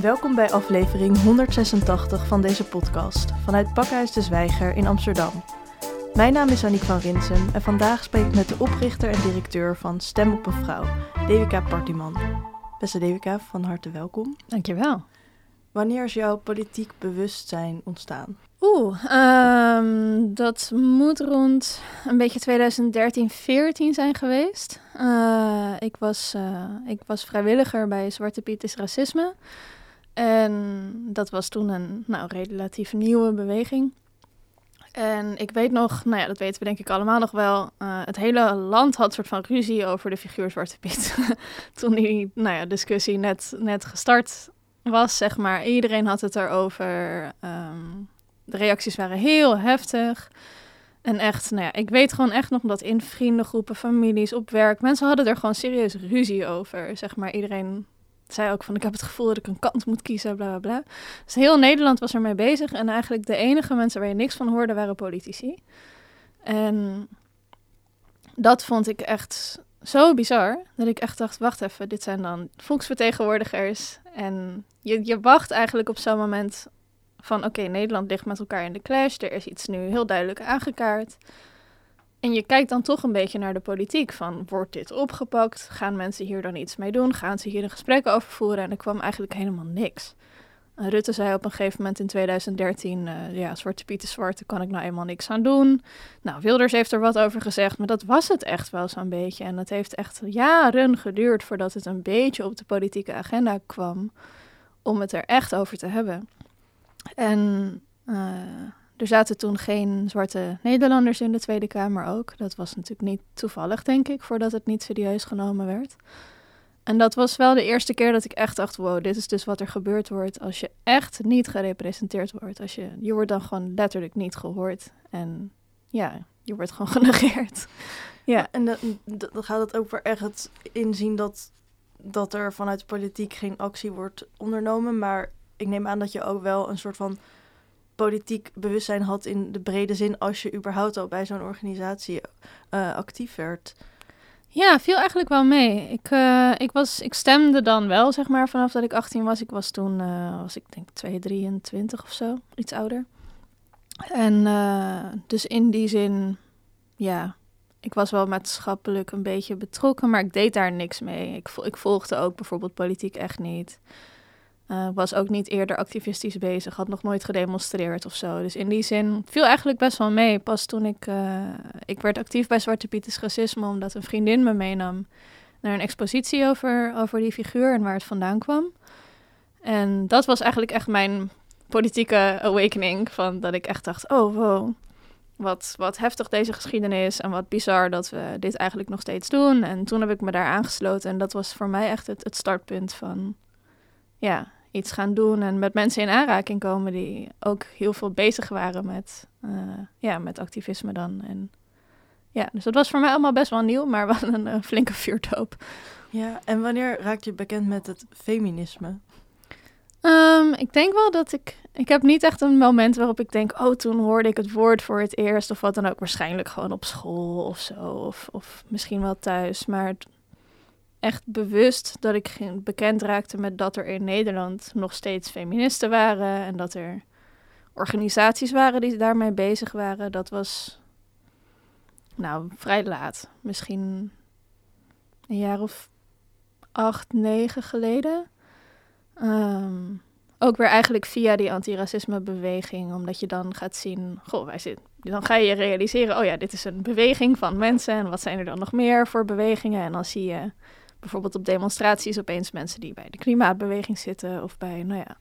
Welkom bij aflevering 186 van deze podcast vanuit Pakhuis de Zwijger in Amsterdam. Mijn naam is Aniek van Rinsen en vandaag spreek ik met de oprichter en directeur van Stem op een Vrouw, Devika Partiman. Beste Devika, van harte welkom. Dankjewel. Wanneer is jouw politiek bewustzijn ontstaan? Oeh, ehm, dat moet rond een beetje 2013, 14 zijn geweest. Uh, ik, was, uh, ik was vrijwilliger bij Zwarte Piet is Racisme. En dat was toen een nou, relatief nieuwe beweging. En ik weet nog, nou ja, dat weten we denk ik allemaal nog wel. Uh, het hele land had soort van ruzie over de figuur Zwarte Piet. toen die nou ja, discussie net, net gestart was, zeg maar. Iedereen had het erover. Um, de reacties waren heel heftig. En echt, nou ja, ik weet gewoon echt nog dat in vriendengroepen, families, op werk, mensen hadden er gewoon serieus ruzie over. Zeg maar, iedereen zei ook van, ik heb het gevoel dat ik een kant moet kiezen, bla bla bla. Dus heel Nederland was ermee bezig. En eigenlijk de enige mensen waar je niks van hoorde, waren politici. En dat vond ik echt zo bizar, dat ik echt dacht, wacht even, dit zijn dan volksvertegenwoordigers. En je, je wacht eigenlijk op zo'n moment van oké, Nederland ligt met elkaar in de clash. Er is iets nu heel duidelijk aangekaart. En je kijkt dan toch een beetje naar de politiek. Van wordt dit opgepakt? Gaan mensen hier dan iets mee doen? Gaan ze hier een gesprek over voeren? En er kwam eigenlijk helemaal niks. Rutte zei op een gegeven moment in 2013: uh, Ja, Zwarte Piet is zwart, daar kan ik nou eenmaal niks aan doen. Nou, Wilders heeft er wat over gezegd, maar dat was het echt wel zo'n beetje. En het heeft echt jaren geduurd voordat het een beetje op de politieke agenda kwam. Om het er echt over te hebben. En uh, er zaten toen geen zwarte Nederlanders in de Tweede Kamer ook. Dat was natuurlijk niet toevallig, denk ik, voordat het niet serieus genomen werd. En dat was wel de eerste keer dat ik echt dacht: wow, dit is dus wat er gebeurd wordt als je echt niet gerepresenteerd wordt. Als je, je wordt dan gewoon letterlijk niet gehoord. En ja, je wordt gewoon genegeerd. ja. En dan, gaat het ook voor echt inzien dat, dat er vanuit de politiek geen actie wordt ondernomen. Maar ik neem aan dat je ook wel een soort van politiek bewustzijn had in de brede zin als je überhaupt al bij zo'n organisatie uh, actief werd. Ja, viel eigenlijk wel mee. Ik, uh, ik, was, ik stemde dan wel, zeg maar, vanaf dat ik 18 was. Ik was toen, uh, was ik denk 2, 23 of zo, iets ouder. En dus in die zin, ja, ik was wel maatschappelijk een beetje betrokken, maar ik deed daar niks mee. Ik, ik volgde ook bijvoorbeeld politiek echt niet. Uh, was ook niet eerder activistisch bezig, had nog nooit gedemonstreerd of zo. Dus in die zin viel eigenlijk best wel mee. Pas toen ik, uh, ik werd actief bij Zwarte Pieters Racisme, omdat een vriendin me meenam naar een expositie over, over die figuur en waar het vandaan kwam. En dat was eigenlijk echt mijn politieke awakening, van dat ik echt dacht, oh wow, wat, wat heftig deze geschiedenis en wat bizar dat we dit eigenlijk nog steeds doen. En toen heb ik me daar aangesloten en dat was voor mij echt het, het startpunt van, ja, iets gaan doen en met mensen in aanraking komen die ook heel veel bezig waren met, uh, ja, met activisme dan. En ja, dus dat was voor mij allemaal best wel nieuw, maar wel een uh, flinke vuurtoop. Ja, en wanneer raak je bekend met het feminisme? Um, ik denk wel dat ik. Ik heb niet echt een moment waarop ik denk. Oh, toen hoorde ik het woord voor het eerst. Of wat dan ook. Waarschijnlijk gewoon op school of zo. Of, of misschien wel thuis. Maar echt bewust dat ik bekend raakte met dat er in Nederland nog steeds feministen waren en dat er organisaties waren die daarmee bezig waren. Dat was nou vrij laat, misschien een jaar of acht, negen geleden. Um, ook weer eigenlijk via die antiracisme beweging, omdat je dan gaat zien, goh, wij zitten, dan ga je realiseren, oh ja, dit is een beweging van mensen en wat zijn er dan nog meer voor bewegingen? En dan zie je bijvoorbeeld op demonstraties opeens mensen die bij de klimaatbeweging zitten of bij, nou ja,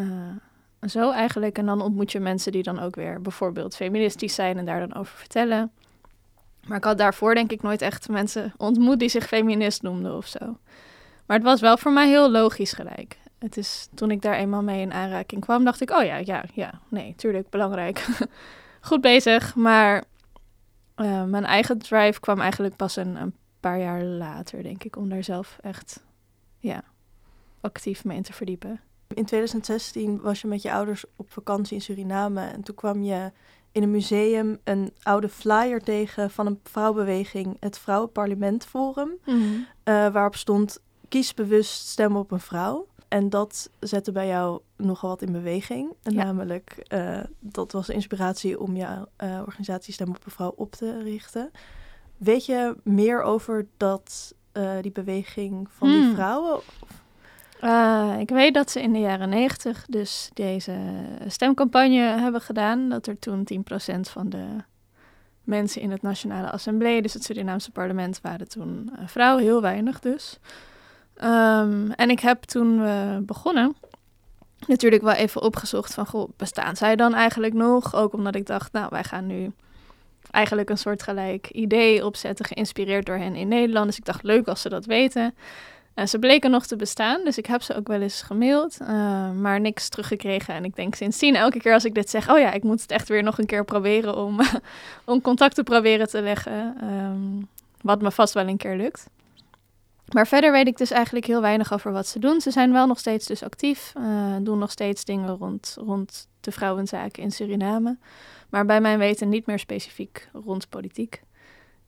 uh, zo eigenlijk. En dan ontmoet je mensen die dan ook weer bijvoorbeeld feministisch zijn en daar dan over vertellen. Maar ik had daarvoor denk ik nooit echt mensen ontmoet die zich feminist noemden of zo. Maar het was wel voor mij heel logisch gelijk. Het is toen ik daar eenmaal mee in aanraking kwam, dacht ik, oh ja, ja, ja, nee, tuurlijk, belangrijk. Goed bezig, maar uh, mijn eigen drive kwam eigenlijk pas een, een paar jaar later, denk ik, om daar zelf echt ja, actief mee in te verdiepen. In 2016 was je met je ouders op vakantie in Suriname en toen kwam je in een museum een oude flyer tegen van een vrouwbeweging, het Vrouwenparlement Forum, mm waarop stond kies bewust stem op een vrouw. en dat zette bij jou nogal wat in beweging. En Ja. Namelijk, eh, dat was de inspiratie om jouw eh, organisatie Stem op een Vrouw op te richten. Weet je meer over dat, eh, die beweging van die Hmm. vrouwen? Eh, ik weet dat ze in de jaren negentig dus deze stemcampagne hebben gedaan. Dat er toen 10% van de mensen in het Nationale Assemblée, dus het Surinaamse parlement, waren toen eh, vrouwen, heel weinig dus. Ehm, en ik heb toen we begonnen natuurlijk wel even opgezocht van, goh, bestaan zij dan eigenlijk nog? Ook omdat ik dacht, nou, wij gaan nu eigenlijk een soort gelijk idee opzetten, geïnspireerd door hen in Nederland. Dus ik dacht, leuk als ze dat weten. En ze bleken nog te bestaan, dus ik heb ze ook wel eens gemaild, eh, maar niks teruggekregen. En ik denk sindsdien, elke keer als ik dit zeg, oh ja, ik moet het echt weer nog een keer proberen om, om contact te proberen te leggen. ehm, wat me vast wel een keer lukt. Maar verder weet ik dus eigenlijk heel weinig over wat ze doen. Ze zijn wel nog steeds dus actief, eh, doen nog steeds dingen rond, rond de vrouwenzaken in Suriname. Maar bij mijn weten niet meer specifiek rond politiek.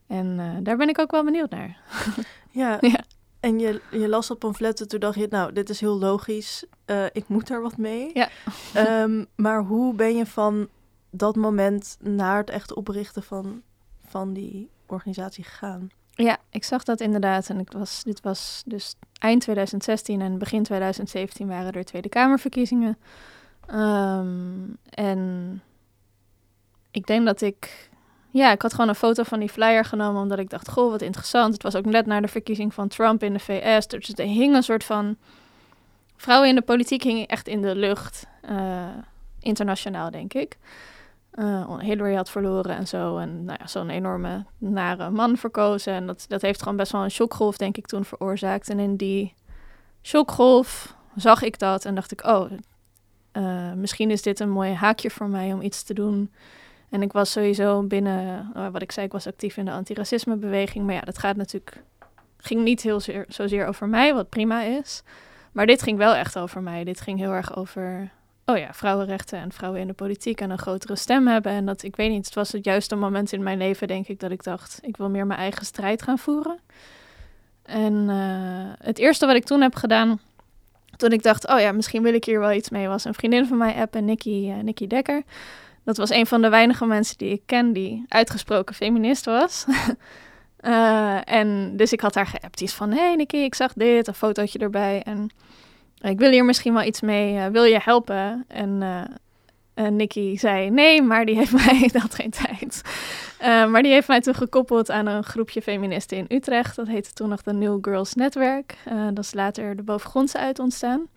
En eh, daar ben ik ook wel benieuwd naar. Ja. Ja. En je, je las dat pamfletten, toen dacht je, nou, dit is heel logisch. eh, ik moet er wat mee. Ja. Ehm, maar hoe ben je van dat moment naar het echt oprichten van, van die organisatie gegaan? Ja, ik zag dat inderdaad. En ik was, dit was dus eind 2016 en begin 2017 waren er Tweede Kamerverkiezingen. Ehm, en ik denk dat ik... Ja, ik had gewoon een foto van die flyer genomen omdat ik dacht, goh, wat interessant. Het was ook net na de verkiezing van Trump in de VS. Dus er hing een soort van... Vrouwen in de politiek hingen echt in de lucht. eh, internationaal, denk ik. Eh, Hillary had verloren en zo. En nou ja, zo'n enorme nare man verkozen. En dat, dat heeft gewoon best wel een shockgolf, denk ik, toen veroorzaakt. En in die shockgolf zag ik dat en dacht ik, oh, eh, misschien is dit een mooi haakje voor mij om iets te doen. En ik was sowieso binnen, eh, wat ik zei, ik was actief in de antiracismebeweging. Maar ja, dat gaat natuurlijk, ging niet heel zeer, zozeer over mij, wat prima is. Maar dit ging wel echt over mij. Dit ging heel erg over oh ja, vrouwenrechten en vrouwen in de politiek en een grotere stem hebben. En dat, ik weet niet, het was het juiste moment in mijn leven, denk ik, dat ik dacht, ik wil meer mijn eigen strijd gaan voeren. En eh, het eerste wat ik toen heb gedaan, toen ik dacht, oh ja, misschien wil ik hier wel iets mee, was een vriendin van mij appen, Nikki, eh, Nikki Dekker. Dat was een van de weinige mensen die ik ken die uitgesproken feminist was. Eh, en dus ik had haar geappt. Die is van, hey Nikki, ik zag dit, een fotootje erbij. En ik wil hier misschien wel iets mee, eh, wil je helpen? En uh, Nikki zei nee, maar die heeft mij, dat geen tijd. Uh, maar die heeft mij toen gekoppeld aan een groepje feministen in Utrecht. Dat heette toen nog de New Girls Netwerk. Dat is later de bovengrondse uit ontstaan.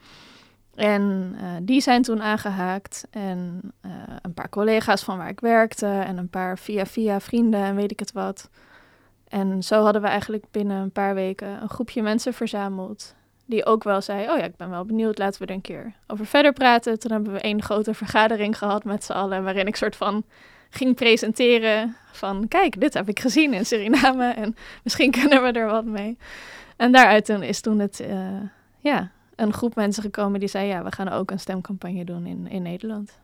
En die zijn toen aangehaakt. En eh, een paar collega's van waar ik werkte. En een paar via via vrienden en weet ik het wat. En zo hadden we eigenlijk binnen een paar weken een groepje mensen verzameld die ook wel zei, oh ja, ik ben wel benieuwd, laten we er een keer over verder praten. Toen hebben we één grote vergadering gehad met z'n allen, waarin ik soort van ging presenteren van, kijk, dit heb ik gezien in Suriname en misschien kunnen we er wat mee. En daaruit toen is toen het, uh, ja, een groep mensen gekomen die zei, ja, we gaan ook een stemcampagne doen in, in Nederland.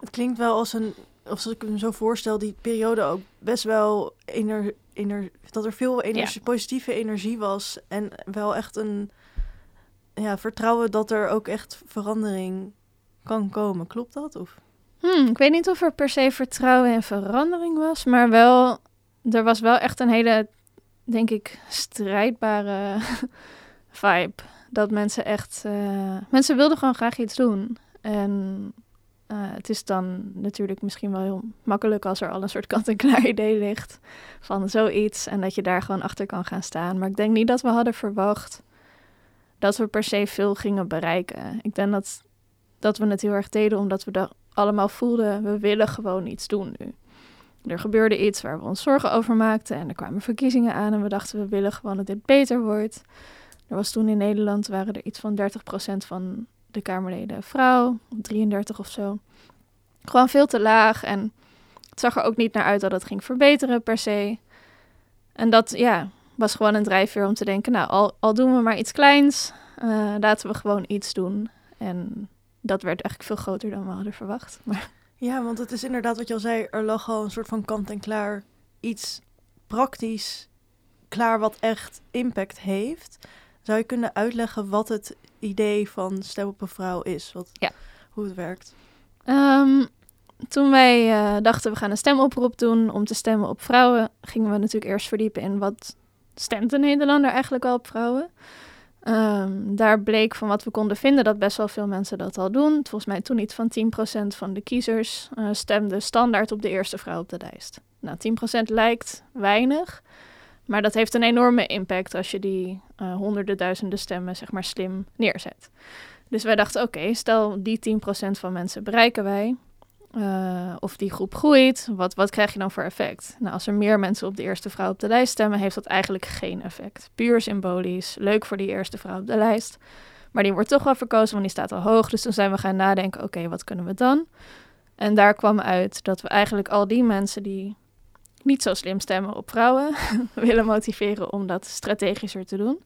Het klinkt wel als een, als ik me zo voorstel, die periode ook best wel ener, ener, dat er veel energie, ja. positieve energie was. En wel echt een ja, vertrouwen dat er ook echt verandering kan komen. Klopt dat? Of? Hmm, ik weet niet of er per se vertrouwen en verandering was, maar wel, er was wel echt een hele, denk ik, strijdbare vibe. Dat mensen echt, uh, mensen wilden gewoon graag iets doen. En uh, het is dan natuurlijk misschien wel heel makkelijk als er al een soort kant-en-klaar idee ligt van zoiets en dat je daar gewoon achter kan gaan staan. Maar ik denk niet dat we hadden verwacht dat we per se veel gingen bereiken. Ik denk dat, dat we het heel erg deden omdat we er allemaal voelden, we willen gewoon iets doen nu. Er gebeurde iets waar we ons zorgen over maakten en er kwamen verkiezingen aan en we dachten we willen gewoon dat dit beter wordt. Er was toen in Nederland, waren er iets van 30% van de Kamerleden vrouw, 33 of zo. Gewoon veel te laag en het zag er ook niet naar uit dat het ging verbeteren per se. En dat, ja, was gewoon een drijfveer om te denken, nou, al, al doen we maar iets kleins, uh, laten we gewoon iets doen. En dat werd eigenlijk veel groter dan we hadden verwacht. Maar... Ja, want het is inderdaad wat je al zei, er lag al een soort van kant-en-klaar iets praktisch klaar wat echt impact heeft. Zou je kunnen uitleggen wat het idee van stem op een vrouw is? Wat, Ja. Hoe het werkt? Ehm, toen wij eh, dachten we gaan een stemoproep doen om te stemmen op vrouwen, gingen we natuurlijk eerst verdiepen in wat stemt een Nederlander eigenlijk wel op vrouwen. Ehm, daar bleek van wat we konden vinden dat best wel veel mensen dat al doen. Volgens mij toen iets van 10% van de kiezers eh, stemde standaard op de eerste vrouw op de lijst. Nou, 10% lijkt weinig, maar dat heeft een enorme impact als je die eh, honderden duizenden stemmen zeg maar slim neerzet. Dus wij dachten, oké, stel die 10% van mensen bereiken wij. eh, of die groep groeit, wat, wat krijg je dan voor effect? Nou, als er meer mensen op de eerste vrouw op de lijst stemmen, heeft dat eigenlijk geen effect. Puur symbolisch, leuk voor die eerste vrouw op de lijst. Maar die wordt toch wel verkozen, want die staat al hoog. Dus toen zijn we gaan nadenken, oké, wat kunnen we dan? En daar kwam uit dat we eigenlijk al die mensen die niet zo slim stemmen op vrouwen, willen motiveren om dat strategischer te doen.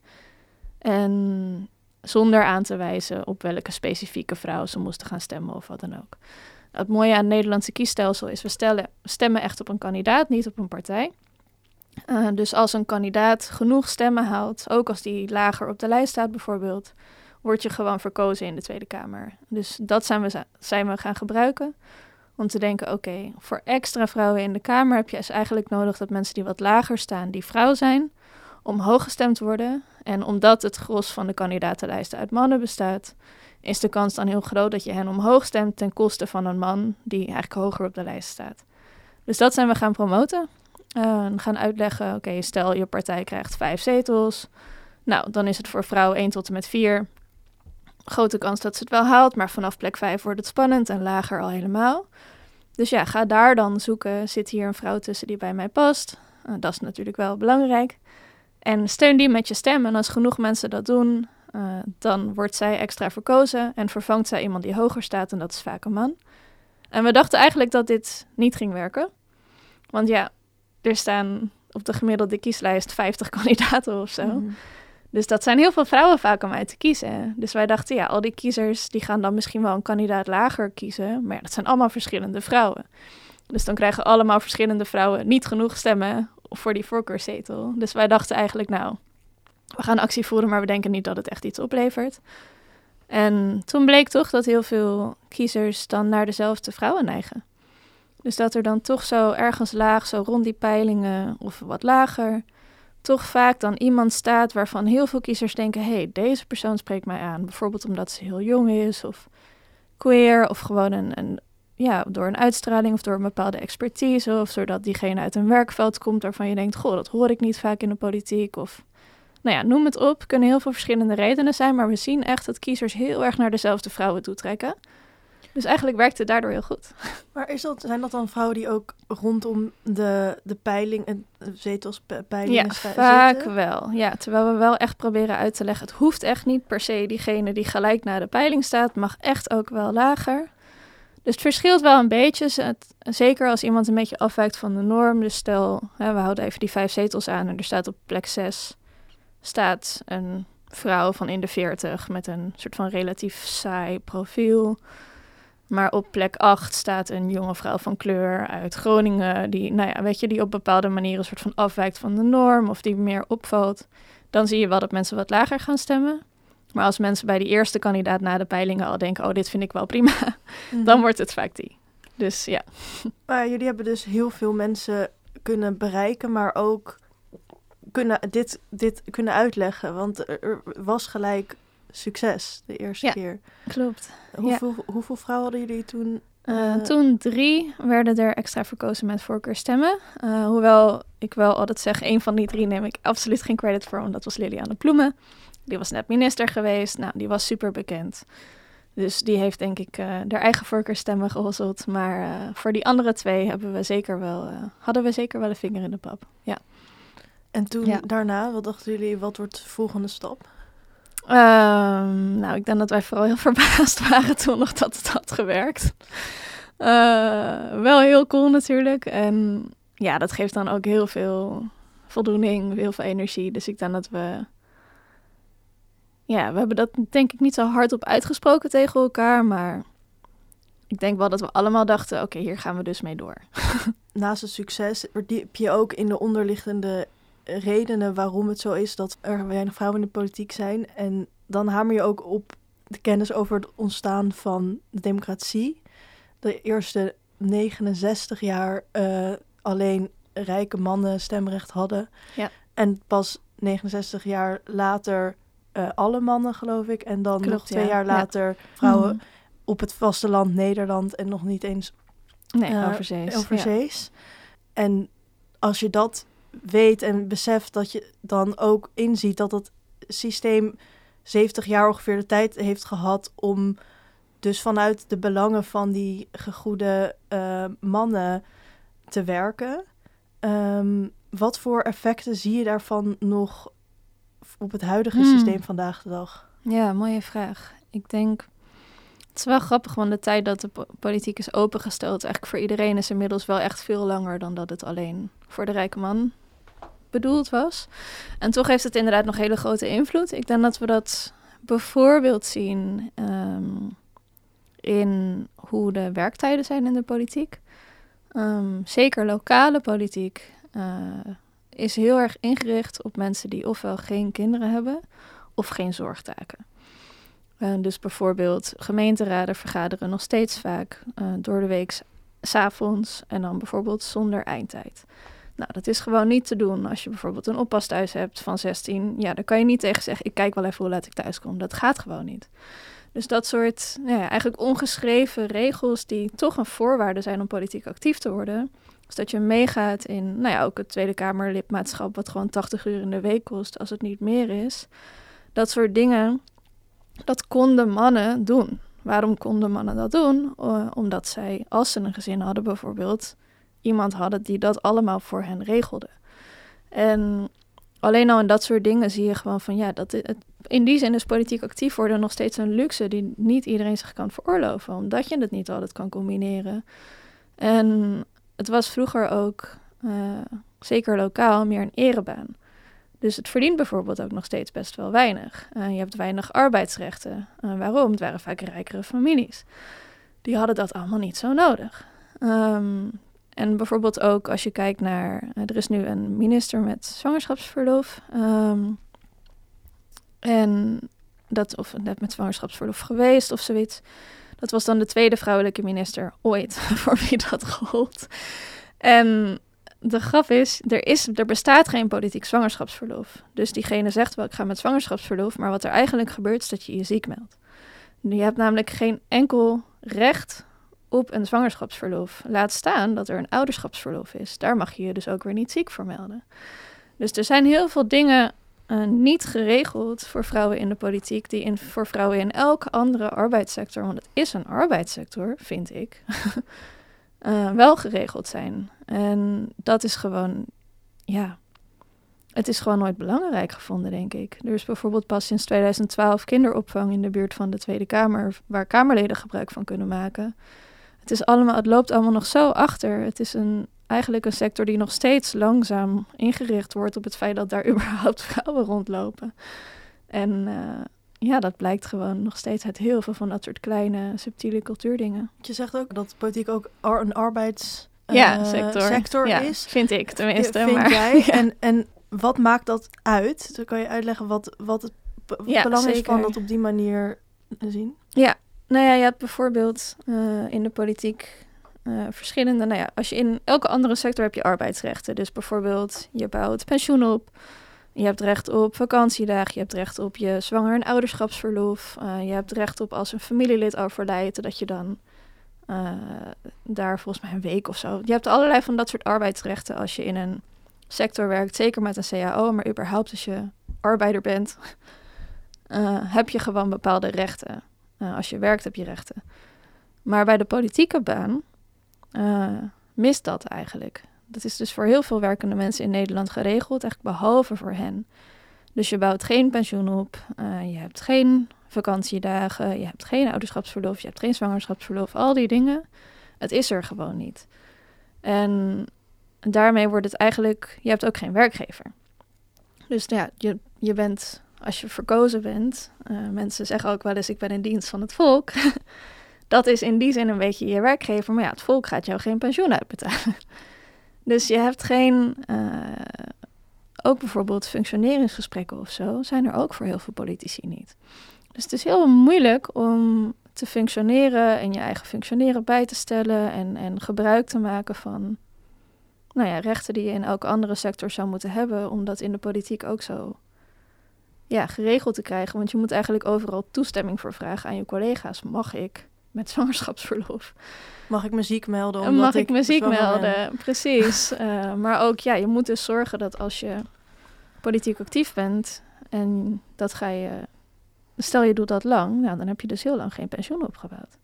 En zonder aan te wijzen op welke specifieke vrouw ze moesten gaan stemmen of wat dan ook. Het mooie aan het Nederlandse kiesstelsel is, we stellen, stemmen echt op een kandidaat, niet op een partij. Uh, dus als een kandidaat genoeg stemmen haalt, ook als die lager op de lijst staat bijvoorbeeld, word je gewoon verkozen in de Tweede Kamer. Dus dat zijn we, zijn we gaan gebruiken om te denken, oké, voor extra vrouwen in de Kamer heb je dus eigenlijk nodig dat mensen die wat lager staan, die vrouw zijn, omhoog gestemd worden. En omdat het gros van de kandidatenlijsten uit mannen bestaat, is de kans dan heel groot dat je hen omhoog stemt ten koste van een man die eigenlijk hoger op de lijst staat. Dus dat zijn we gaan promoten. Gaan uitleggen, oké, stel je partij krijgt vijf zetels. Nou, dan is het voor vrouw 1 tot en met 4. Grote kans dat ze het wel haalt, maar vanaf plek 5 wordt het spannend en lager al helemaal. Dus ja, ga daar dan zoeken. Zit hier een vrouw tussen die bij mij past? Uh, dat is natuurlijk wel belangrijk. En steun die met je stem. En als genoeg mensen dat doen, uh, dan wordt zij extra verkozen en vervangt zij iemand die hoger staat en dat is vaak een man. En we dachten eigenlijk dat dit niet ging werken. Want ja, er staan op de gemiddelde kieslijst 50 kandidaten of zo. Mhm. Dus dat zijn heel veel vrouwen vaak om uit te kiezen. Dus wij dachten, ja, al die kiezers die gaan dan misschien wel een kandidaat lager kiezen. Maar dat zijn allemaal verschillende vrouwen. Dus dan krijgen allemaal verschillende vrouwen niet genoeg stemmen voor die voorkeurszetel. Dus wij dachten eigenlijk, nou, we gaan actie voeren, maar we denken niet dat het echt iets oplevert. En toen bleek toch dat heel veel kiezers dan naar dezelfde vrouwen neigen. Dus dat er dan toch zo ergens laag, zo rond die peilingen of wat lager, toch vaak dan iemand staat waarvan heel veel kiezers denken: hé, hey, deze persoon spreekt mij aan. Bijvoorbeeld omdat ze heel jong is of queer of gewoon een, ja, door een uitstraling of door een bepaalde expertise of zodat diegene uit een werkveld komt waarvan je denkt: goh, dat hoor ik niet vaak in de politiek of nou ja, noem het op. Kunnen heel veel verschillende redenen zijn, maar we zien echt dat kiezers heel erg naar dezelfde vrouwen toetrekken. Dus eigenlijk werkt het daardoor heel goed. Maar is dat, zijn dat dan vrouwen die ook rondom de, de peiling, en zetelspeilingen Ja, vaak wel. Ja, terwijl we wel echt proberen uit te leggen. Het hoeft echt niet per se diegene die gelijk na de peiling staat, mag echt ook wel lager. Dus het verschilt wel een beetje. Het- zeker als iemand een beetje afwijkt van de norm. Dus stel, hè, we houden even die vijf zetels aan en er staat op plek zes staat een vrouw van in de 40 met een soort van relatief saai profiel. Maar op plek 8 staat een jonge vrouw van kleur uit Groningen, die, nou ja, weet je, die op bepaalde manieren een soort van afwijkt van de norm of die meer opvalt. Dan zie je wel dat mensen wat lager gaan stemmen. Maar als mensen bij die eerste kandidaat na de peilingen al denken, oh, dit vind ik wel prima, Mhm. dan wordt het vaak die. Dus ja. Maar jullie hebben dus heel veel mensen kunnen bereiken, maar ook kunnen dit, dit kunnen uitleggen. Want er, er was gelijk succes de eerste Ja. keer. Klopt. Hoeveel, hoeveel vrouwen hadden jullie toen? Uh, Eh, toen drie werden er extra verkozen met voorkeurstemmen. Uh, hoewel ik wel altijd zeg, een van die drie neem ik absoluut geen credit voor, want dat was Liliane Ploemen. Die was net minister geweest, nou, die was super bekend. Dus die heeft denk ik haar eigen voorkeurstemmen gehosseld. Maar voor die andere twee hebben we zeker wel, hadden we zeker wel een vinger in de pap. Ja. En toen Ja. daarna, wat dachten jullie, wat wordt de volgende stap? Ehm, nou, ik denk dat wij vooral heel verbaasd waren toen nog dat het had gewerkt. Eh, wel heel cool natuurlijk. En ja, dat geeft dan ook heel veel voldoening, heel veel energie. Dus ik denk dat we... Ja, we hebben dat denk ik niet zo hardop uitgesproken tegen elkaar, maar ik denk wel dat we allemaal dachten, oké, hier gaan we dus mee door. Naast het succes, verdiep je ook in de onderliggende redenen waarom het zo is dat er weinig vrouwen in de politiek zijn. En dan hamer je ook op de kennis over het ontstaan van de democratie. De eerste 69 jaar uh, alleen rijke mannen stemrecht hadden. Ja. En pas 69 jaar later uh, alle mannen, geloof ik. En dan nog twee jaar later vrouwen mhm. op het vasteland Nederland en nog niet eens nee, uh, overzees. overzees. En als je dat weet en beseft, dat je dan ook inziet dat het systeem 70 jaar ongeveer de tijd heeft gehad om dus vanuit de belangen van die gegoede uh, mannen te werken. Um, wat voor effecten zie je daarvan nog op het huidige hmm. systeem vandaag de dag? Ja, mooie vraag. Ik denk, het is wel grappig, want de tijd dat de politiek is opengesteld, eigenlijk voor iedereen is inmiddels wel echt veel langer dan dat het alleen voor de rijke man bedoeld was. En toch heeft het inderdaad nog hele grote invloed. Ik denk dat we dat bijvoorbeeld zien ehm, in hoe de werktijden zijn in de politiek. Um, zeker lokale politiek uh, is heel erg ingericht op mensen die ofwel geen kinderen hebben of geen zorgtaken. Uh, dus bijvoorbeeld gemeenteraden vergaderen nog steeds vaak uh, door de week s'avonds en dan bijvoorbeeld zonder eindtijd. Nou, dat is gewoon niet te doen als je bijvoorbeeld een oppasthuis hebt van 16. Ja, dan kan je niet tegen zeggen, ik kijk wel even hoe laat ik thuis kom. Dat gaat gewoon niet. Dus dat soort nou ja, eigenlijk ongeschreven regels die toch een voorwaarde zijn om politiek actief te worden. Dus dat je meegaat in, nou ja, ook het Tweede Kamer lidmaatschap, wat gewoon 80 uur in de week kost, als het niet meer is. Dat soort dingen, dat konden mannen doen. Waarom konden mannen dat doen? omdat zij, als ze een gezin hadden bijvoorbeeld, iemand hadden die dat allemaal voor hen regelde. En alleen al in dat soort dingen zie je gewoon van ja, dat het, in die zin is politiek actief worden nog steeds een luxe die niet iedereen zich kan veroorloven, omdat je het niet altijd kan combineren. En het was vroeger ook, uh, zeker lokaal, meer een erebaan. Dus het verdient bijvoorbeeld ook nog steeds best wel weinig. Uh, je hebt weinig arbeidsrechten. Uh, waarom? Het waren vaak rijkere families. Die hadden dat allemaal niet zo nodig. Um, en bijvoorbeeld ook als je kijkt naar, er is nu een minister met zwangerschapsverlof. Um, en dat, of net met zwangerschapsverlof geweest of zoiets. Dat was dan de tweede vrouwelijke minister ooit voor wie dat gold. En de grap is er, is, er bestaat geen politiek zwangerschapsverlof. Dus diegene zegt wel, ik ga met zwangerschapsverlof. Maar wat er eigenlijk gebeurt, is dat je je ziek meldt. Je hebt namelijk geen enkel recht op een zwangerschapsverlof. Laat staan dat er een ouderschapsverlof is. Daar mag je je dus ook weer niet ziek voor melden. Dus er zijn heel veel dingen uh, niet geregeld voor vrouwen in de politiek, die in, voor vrouwen in elke andere arbeidssector, want het is een arbeidssector, vind ik, uh, wel geregeld zijn. En dat is gewoon, ja, het is gewoon nooit belangrijk gevonden, denk ik. Er is bijvoorbeeld pas sinds 2012 kinderopvang in de buurt van de Tweede Kamer, waar Kamerleden gebruik van kunnen maken. Het, is allemaal, het loopt allemaal nog zo achter. Het is een eigenlijk een sector die nog steeds langzaam ingericht wordt op het feit dat daar überhaupt vrouwen rondlopen. En uh, ja, dat blijkt gewoon nog steeds uit heel veel van dat soort kleine, subtiele cultuurdingen. Je zegt ook dat politiek ook een arbeids ja, uh, sector, sector ja, is. Vind ik tenminste. Vind maar, jij? En, en wat maakt dat uit? Dan kan je uitleggen wat, wat het ja, belang is van dat op die manier zien? Ja, nou ja, je hebt bijvoorbeeld uh, in de politiek uh, verschillende. Nou ja, als je in elke andere sector heb je arbeidsrechten. Dus bijvoorbeeld, je bouwt pensioen op. Je hebt recht op vakantiedagen. Je hebt recht op je zwanger- en ouderschapsverlof. Uh, je hebt recht op als een familielid overlijdt, dat je dan daar volgens mij een week of zo. Je hebt allerlei van dat soort arbeidsrechten als je in een sector werkt. Zeker met een CAO, maar überhaupt als je arbeider bent, heb je gewoon bepaalde rechten. Als je werkt heb je rechten. Maar bij de politieke baan uh, mist dat eigenlijk. Dat is dus voor heel veel werkende mensen in Nederland geregeld, eigenlijk behalve voor hen. Dus je bouwt geen pensioen op, uh, je hebt geen vakantiedagen, je hebt geen ouderschapsverlof, je hebt geen zwangerschapsverlof, al die dingen. Het is er gewoon niet. En daarmee wordt het eigenlijk, je hebt ook geen werkgever. Dus ja, je, je bent, als je verkozen bent, uh, mensen zeggen ook wel eens, ik ben in dienst van het volk. dat is in die zin een beetje je werkgever. Maar ja, het volk gaat jou geen pensioen uitbetalen. Dus je hebt geen uh, ook bijvoorbeeld functioneringsgesprekken of zo, zijn er ook voor heel veel politici niet. Dus het is heel moeilijk om te functioneren en je eigen functioneren bij te stellen en, en gebruik te maken van nou ja, rechten die je in elke andere sector zou moeten hebben, om dat in de politiek ook zo ja, geregeld te krijgen. Want je moet eigenlijk overal toestemming voor vragen aan je collega's. Mag ik met zwangerschapsverlof? Mag ik muziek melden? Omdat Mag ik, muziek melden? Precies. uh, maar ook, ja, je moet dus zorgen dat als je politiek actief bent en dat ga je, stel je doet dat lang, nou, dan heb je dus heel lang geen pensioen opgebouwd.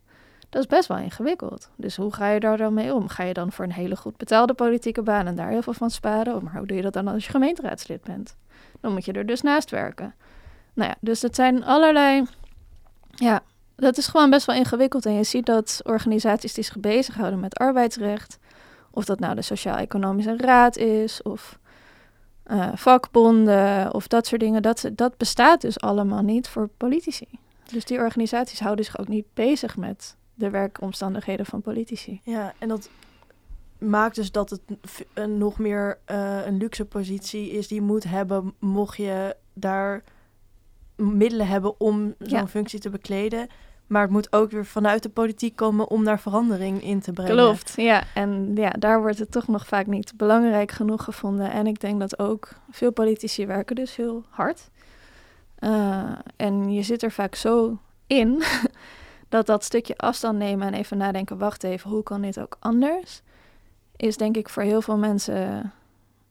Dat is best wel ingewikkeld. Dus hoe ga je daar dan mee om? Ga je dan voor een hele goed betaalde politieke baan en daar heel veel van sparen? Maar hoe doe je dat dan als je gemeenteraadslid bent? Dan moet je er dus naast werken. Nou ja, dus het zijn allerlei. Ja, dat is gewoon best wel ingewikkeld. En je ziet dat organisaties die zich bezighouden met arbeidsrecht, of dat nou de Sociaal-Economische Raad is, of uh, vakbonden, of dat soort dingen, dat, dat bestaat dus allemaal niet voor politici. Dus die organisaties houden zich ook niet bezig met de werkomstandigheden van politici. Ja, en dat maakt dus dat het een nog meer uh, een luxe positie is die je moet hebben mocht je daar middelen hebben om zo'n functie te bekleden. Maar het moet ook weer vanuit de politiek komen om daar verandering in te brengen. Klopt, ja. En ja, daar wordt het toch nog vaak niet belangrijk genoeg gevonden. En ik denk dat ook veel politici werken dus heel hard. Uh, en je zit er vaak zo in dat dat stukje afstand nemen en even nadenken, wacht even, hoe kan dit ook anders? Is denk ik voor heel veel mensen,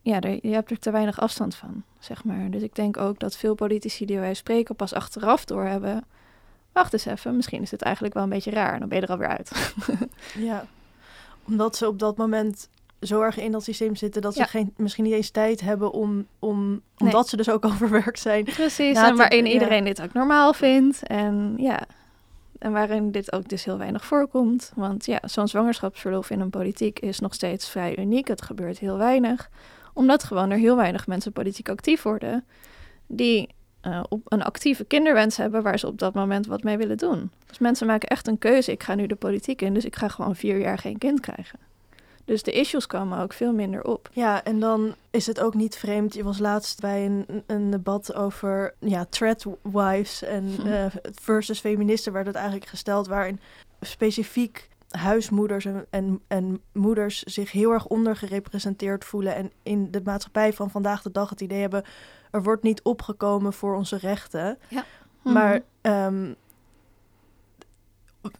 ja, er, je hebt er te weinig afstand van, zeg maar. Dus ik denk ook dat veel politici die wij spreken pas achteraf doorhebben, wacht eens even, misschien is het eigenlijk wel een beetje raar, dan ben je er alweer uit. ja, omdat ze op dat moment zo erg in dat systeem zitten dat ze geen, misschien niet eens tijd hebben om, om omdat ze dus ook overwerkt zijn. Precies, en waarin iedereen dit ook normaal vindt. En ja, en waarin dit ook dus heel weinig voorkomt. Want ja, zo'n zwangerschapsverlof in een politiek is nog steeds vrij uniek. Het gebeurt heel weinig. Omdat gewoon er heel weinig mensen politiek actief worden. Die uh, op een actieve kinderwens hebben waar ze op dat moment wat mee willen doen. Dus mensen maken echt een keuze. Ik ga nu de politiek in, dus ik ga gewoon vier jaar geen kind krijgen. Dus de issues komen ook veel minder op. Ja, en dan is het ook niet vreemd. Je was laatst bij een, een debat over ja, threadwives en uh, versus feministen werd het eigenlijk gesteld, waarin specifiek huismoeders en, en, en, moeders zich heel erg ondergerepresenteerd voelen en in de maatschappij van vandaag de dag het idee hebben, er wordt niet opgekomen voor onze rechten. Ja. Maar um,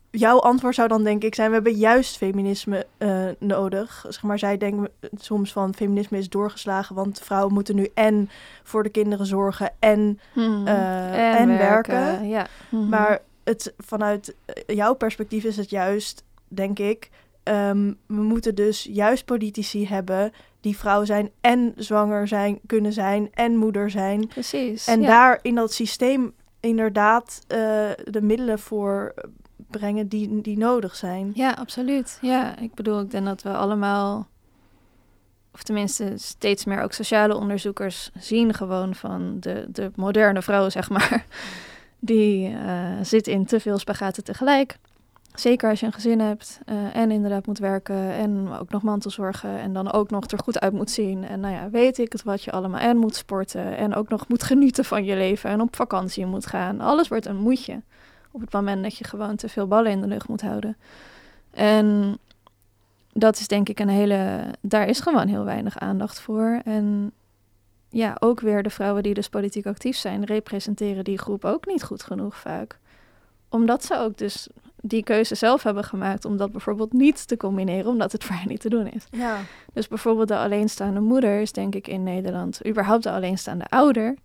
jouw antwoord zou dan denk ik zijn: we hebben juist feminisme uh, nodig. Zeg maar, zij denken soms van feminisme is doorgeslagen, want vrouwen moeten nu en voor de kinderen zorgen en, hmm. uh, en, werken. Ja. Hmm. Maar het, vanuit eh, jouw perspectief is het juist, denk ik, um, we moeten dus juist politici hebben die vrouw zijn en zwanger zijn, kunnen zijn en moeder zijn. Precies. En daar in dat systeem inderdaad uh, de middelen voor brengen die, die nodig zijn. Ja, absoluut. Ja, ik bedoel, ik denk dat we allemaal, of tenminste steeds meer ook sociale onderzoekers zien gewoon van de, de moderne vrouw, zeg maar, die uh, zit in te veel spagaten tegelijk. Zeker als je een gezin hebt uh, en inderdaad moet werken en ook nog mantelzorgen en dan ook nog er goed uit moet zien. En nou ja, weet ik het wat je allemaal en moet sporten en ook nog moet genieten van je leven en op vakantie moet gaan. Alles wordt een moedje op het moment dat je gewoon te veel ballen in de lucht moet houden. En dat is denk ik een hele. Daar is gewoon heel weinig aandacht voor. En ja, ook weer de vrouwen die dus politiek actief zijn, representeren die groep ook niet goed genoeg vaak. Omdat ze ook dus die keuze zelf hebben gemaakt om dat bijvoorbeeld niet te combineren, omdat het voor hen niet te doen is. Ja. Dus bijvoorbeeld de alleenstaande moeder is denk ik in Nederland, überhaupt de alleenstaande ouder,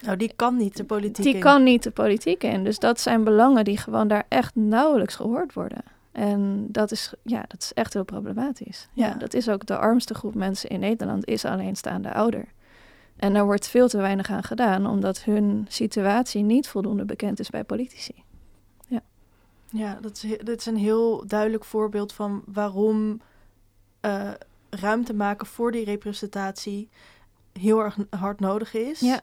nou, die kan niet de politiek die kan niet de politiek in. Dus dat zijn belangen die gewoon daar echt nauwelijks gehoord worden. En dat is, ja, dat is echt heel problematisch. Ja. dat is ook de armste groep mensen in Nederland, is alleenstaande ouder. En er wordt veel te weinig aan gedaan, omdat hun situatie niet voldoende bekend is bij politici. Ja, ja dat, is, dat is een heel duidelijk voorbeeld van waarom uh, ruimte maken voor die representatie heel erg hard nodig is. Ja.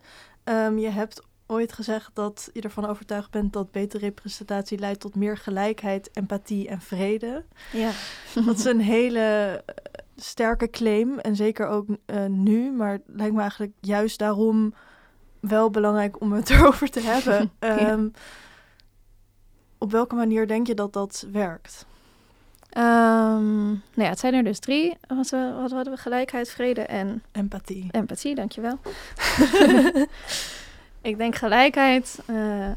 Um, je hebt ooit gezegd dat je ervan overtuigd bent dat betere representatie leidt tot meer gelijkheid, empathie en vrede. Ja. dat is een hele sterke claim. En zeker ook uh, nu. Maar het lijkt me eigenlijk juist daarom wel belangrijk om het erover te hebben. Ehm, op welke manier denk je dat dat werkt? Um, nou ja, het zijn er dus drie. Wat, we, wat hadden we? Gelijkheid, vrede en... Empathie. Empathie, dankjewel. ik denk gelijkheid, uh,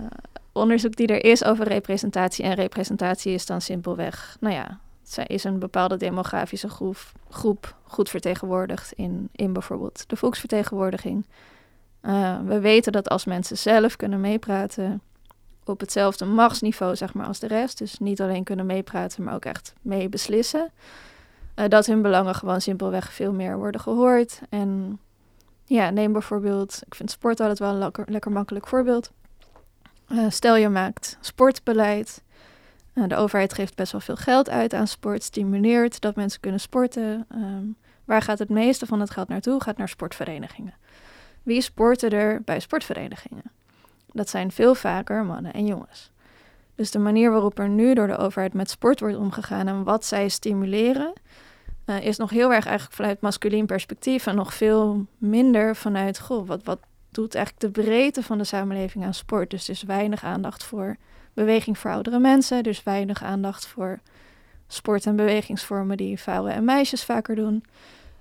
onderzoek die er is over representatie. En representatie is dan simpelweg, nou ja, is een bepaalde demografische groep, groep goed vertegenwoordigd in, in bijvoorbeeld de volksvertegenwoordiging. Uh, we weten dat als mensen zelf kunnen meepraten op hetzelfde machtsniveau zeg maar, als de rest, dus niet alleen kunnen meepraten, maar ook echt mee beslissen, uh, dat hun belangen gewoon simpelweg veel meer worden gehoord. En ja, neem bijvoorbeeld, ik vind sport altijd wel een lekker, lekker makkelijk voorbeeld. Uh, stel je maakt sportbeleid. Uh, de overheid geeft best wel veel geld uit aan sport, stimuleert dat mensen kunnen sporten. Um, waar gaat het meeste van het geld naartoe? Gaat naar sportverenigingen. Wie sporten er bij sportverenigingen? Dat zijn veel vaker mannen en jongens. Dus de manier waarop er nu door de overheid met sport wordt omgegaan en wat zij stimuleren, uh, is nog heel erg eigenlijk vanuit masculien perspectief en nog veel minder vanuit, goh, wat, wat doet eigenlijk de breedte van de samenleving aan sport? Dus er is weinig aandacht voor beweging voor oudere mensen, dus weinig aandacht voor sport- en bewegingsvormen die vrouwen en meisjes vaker doen.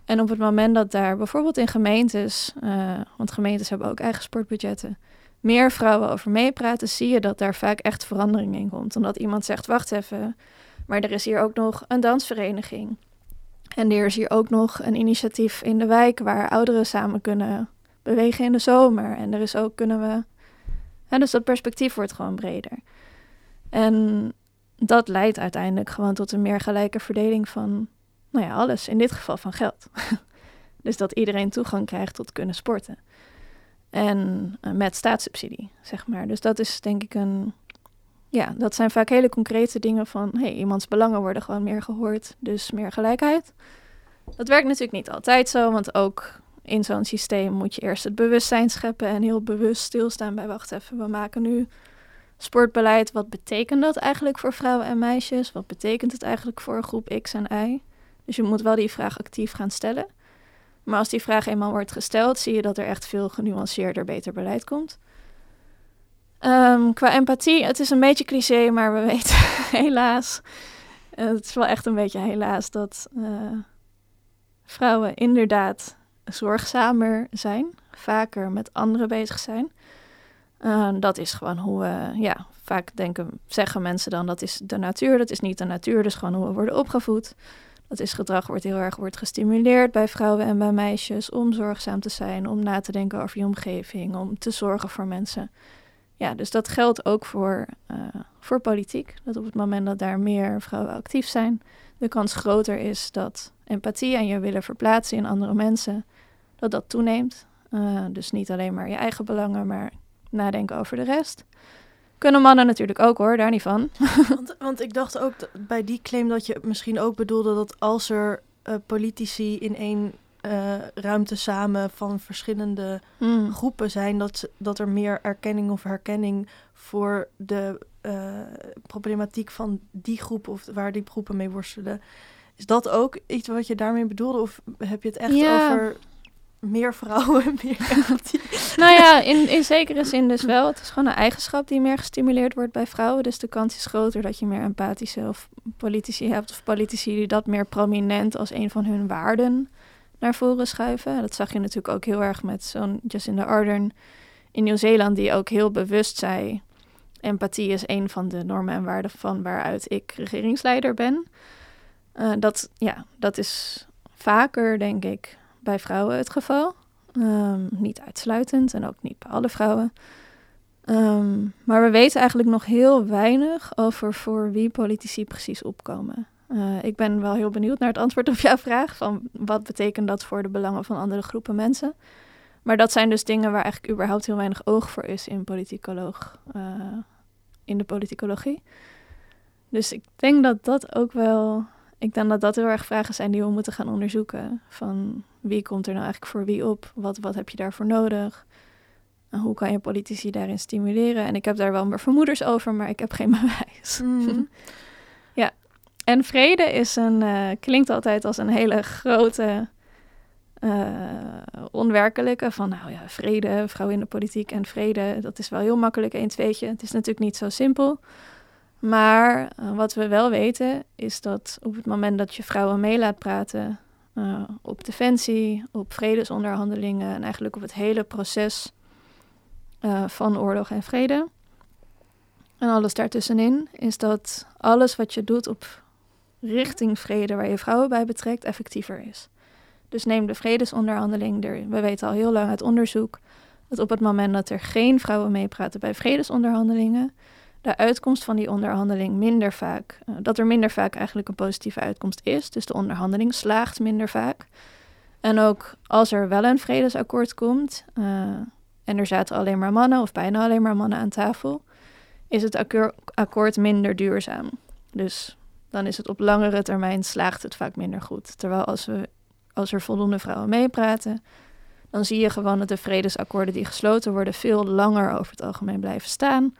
En op het moment dat daar bijvoorbeeld in gemeentes, uh, want gemeentes hebben ook eigen sportbudgetten, meer vrouwen over meepraten, zie je dat daar vaak echt verandering in komt. Omdat iemand zegt, wacht even, maar er is hier ook nog een dansvereniging. En er is hier ook nog een initiatief in de wijk waar ouderen samen kunnen bewegen in de zomer. En er is ook kunnen we. Ja, dus dat perspectief wordt gewoon breder. En dat leidt uiteindelijk gewoon tot een meer gelijke verdeling van, nou ja, alles. In dit geval van geld. dus dat iedereen toegang krijgt tot kunnen sporten. En uh, met staatssubsidie, zeg maar. Dus dat is denk ik een. Ja, dat zijn vaak hele concrete dingen van. hey, iemands belangen worden gewoon meer gehoord, dus meer gelijkheid. Dat werkt natuurlijk niet altijd zo, want ook in zo'n systeem moet je eerst het bewustzijn scheppen en heel bewust stilstaan bij. Wacht even, we maken nu sportbeleid. Wat betekent dat eigenlijk voor vrouwen en meisjes? Wat betekent het eigenlijk voor groep X en Y? Dus je moet wel die vraag actief gaan stellen. Maar als die vraag eenmaal wordt gesteld, zie je dat er echt veel genuanceerder beter beleid komt. Um, qua empathie, het is een beetje cliché, maar we weten helaas, het is wel echt een beetje helaas, dat uh, vrouwen inderdaad zorgzamer zijn, vaker met anderen bezig zijn. Uh, dat is gewoon hoe we, ja, vaak denken, zeggen mensen dan dat is de natuur, dat is niet de natuur, dus gewoon hoe we worden opgevoed. Dat is gedrag wordt heel erg wordt gestimuleerd bij vrouwen en bij meisjes om zorgzaam te zijn, om na te denken over je omgeving, om te zorgen voor mensen. Ja, dus dat geldt ook voor, uh, voor politiek. Dat op het moment dat daar meer vrouwen actief zijn, de kans groter is dat empathie en je willen verplaatsen in andere mensen, dat dat toeneemt. Uh, dus niet alleen maar je eigen belangen, maar nadenken over de rest. Kunnen mannen natuurlijk ook hoor, daar niet van. want, want, ik dacht ook bij die claim dat je misschien ook bedoelde dat als er uh, politici in één uh, ruimte samen van verschillende mm. groepen zijn, dat, dat er meer erkenning of herkenning voor de uh, problematiek van die groep of waar die groepen mee worstelen. Is dat ook iets wat je daarmee bedoelde? Of heb je het echt ja. over meer vrouwen, meer empathie. nou ja, in, in zekere zin dus wel. Het is gewoon een eigenschap die meer gestimuleerd wordt bij vrouwen. Dus de kans is groter dat je meer empathische of politici hebt. Of politici die dat meer prominent als een van hun waarden naar voren schuiven. Dat zag je natuurlijk ook heel erg met zo'n Jacinda Ardern in Nieuw-Zeeland, die ook heel bewust zei: empathie is een van de normen en waarden van waaruit ik regeringsleider ben. Uh, dat, ja, dat is vaker, denk ik, bij vrouwen het geval. Um, niet uitsluitend en ook niet bij alle vrouwen. Um, maar we weten eigenlijk nog heel weinig over voor wie politici precies opkomen. Uh, ik ben wel heel benieuwd naar het antwoord op jouw vraag van wat betekent dat voor de belangen van andere groepen mensen. Maar dat zijn dus dingen waar eigenlijk überhaupt heel weinig oog voor is in politicoloog, uh, in de politicologie. Dus ik denk dat dat ook wel ik denk dat dat heel erg vragen zijn die we moeten gaan onderzoeken. Van wie komt er nou eigenlijk voor wie op? Wat, wat heb je daarvoor nodig? En hoe kan je politici daarin stimuleren? En ik heb daar wel mijn vermoeders over, maar ik heb geen bewijs. Mm. ja. en vrede is een, uh, klinkt altijd als een hele grote uh, onwerkelijke. Van nou ja, vrede, vrouw in de politiek en vrede, dat is wel heel makkelijk een tweetje. Het is natuurlijk niet zo simpel. Maar uh, wat we wel weten is dat op het moment dat je vrouwen mee laat praten uh, op defensie, op vredesonderhandelingen en eigenlijk op het hele proces uh, van oorlog en vrede en alles daartussenin, is dat alles wat je doet op richting vrede waar je vrouwen bij betrekt effectiever is. Dus neem de vredesonderhandeling. Er, we weten al heel lang uit onderzoek dat op het moment dat er geen vrouwen meepraten bij vredesonderhandelingen, de uitkomst van die onderhandeling minder vaak, uh, dat er minder vaak eigenlijk een positieve uitkomst is. Dus de onderhandeling slaagt minder vaak. En ook als er wel een vredesakkoord komt uh, en er zaten alleen maar mannen of bijna alleen maar mannen aan tafel, is het akkoord minder duurzaam. Dus dan is het op langere termijn slaagt het vaak minder goed. Terwijl als, we, als er voldoende vrouwen meepraten, dan zie je gewoon dat de vredesakkoorden die gesloten worden veel langer over het algemeen blijven staan.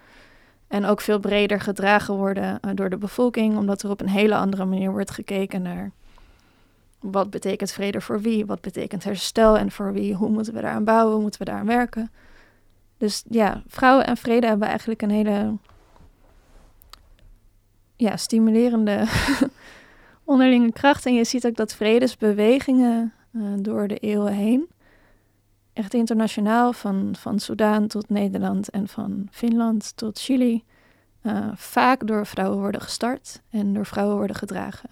En ook veel breder gedragen worden uh, door de bevolking, omdat er op een hele andere manier wordt gekeken naar wat betekent vrede voor wie, wat betekent herstel en voor wie, hoe moeten we daaraan bouwen, hoe moeten we daaraan werken. Dus ja, vrouwen en vrede hebben eigenlijk een hele ja, stimulerende onderlinge kracht. En je ziet ook dat vredesbewegingen uh, door de eeuwen heen, echt internationaal, van, van Soudaan tot Nederland en van Finland tot Chili, uh, vaak door vrouwen worden gestart en door vrouwen worden gedragen.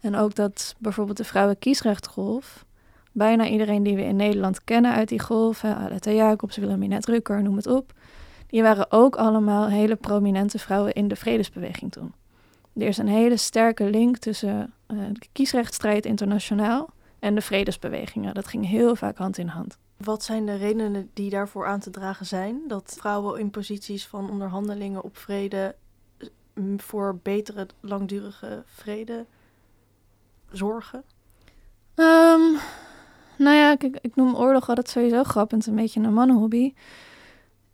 En ook dat bijvoorbeeld de vrouwenkiesrechtgolf, bijna iedereen die we in Nederland kennen uit die golf, Aletta Jacobs, Wilhelmina Rukker, noem het op, die waren ook allemaal hele prominente vrouwen in de vredesbeweging toen. Er is een hele sterke link tussen uh, de kiesrechtstrijd internationaal en de vredesbewegingen. Dat ging heel vaak hand in hand. Wat zijn de redenen die daarvoor aan te dragen zijn? Dat vrouwen in posities van onderhandelingen op vrede voor betere, langdurige vrede zorgen? Um, nou ja, ik, ik noem oorlog altijd sowieso grappend een beetje een mannenhobby.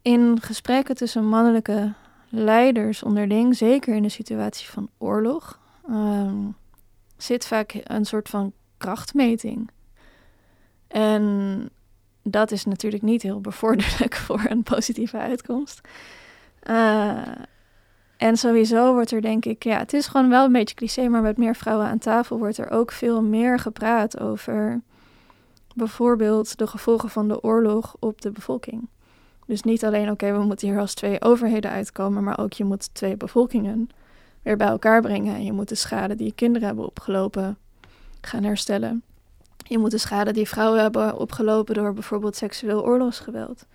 In gesprekken tussen mannelijke leiders onderling, zeker in de situatie van oorlog, um, zit vaak een soort van krachtmeting. En dat is natuurlijk niet heel bevorderlijk voor een positieve uitkomst. Uh, en sowieso wordt er denk ik, ja, het is gewoon wel een beetje cliché, maar met meer vrouwen aan tafel wordt er ook veel meer gepraat over bijvoorbeeld de gevolgen van de oorlog op de bevolking. Dus niet alleen, oké, we moeten hier als twee overheden uitkomen, maar ook je moet twee bevolkingen weer bij elkaar brengen. En je moet de schade die kinderen hebben opgelopen gaan herstellen. Je moet de schade die vrouwen hebben opgelopen door bijvoorbeeld seksueel oorlogsgeweld,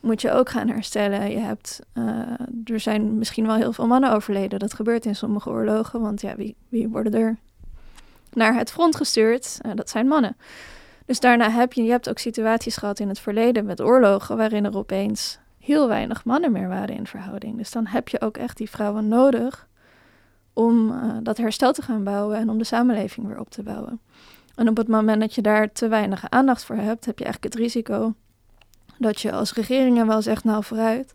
moet je ook gaan herstellen. Je hebt, uh, er zijn misschien wel heel veel mannen overleden. Dat gebeurt in sommige oorlogen, want ja, wie, wie worden er naar het front gestuurd? Uh, dat zijn mannen. Dus daarna heb je, je hebt ook situaties gehad in het verleden met oorlogen waarin er opeens heel weinig mannen meer waren in verhouding. Dus dan heb je ook echt die vrouwen nodig om uh, dat herstel te gaan bouwen en om de samenleving weer op te bouwen. En op het moment dat je daar te weinig aandacht voor hebt, heb je eigenlijk het risico dat je als regeringen wel zegt nou vooruit,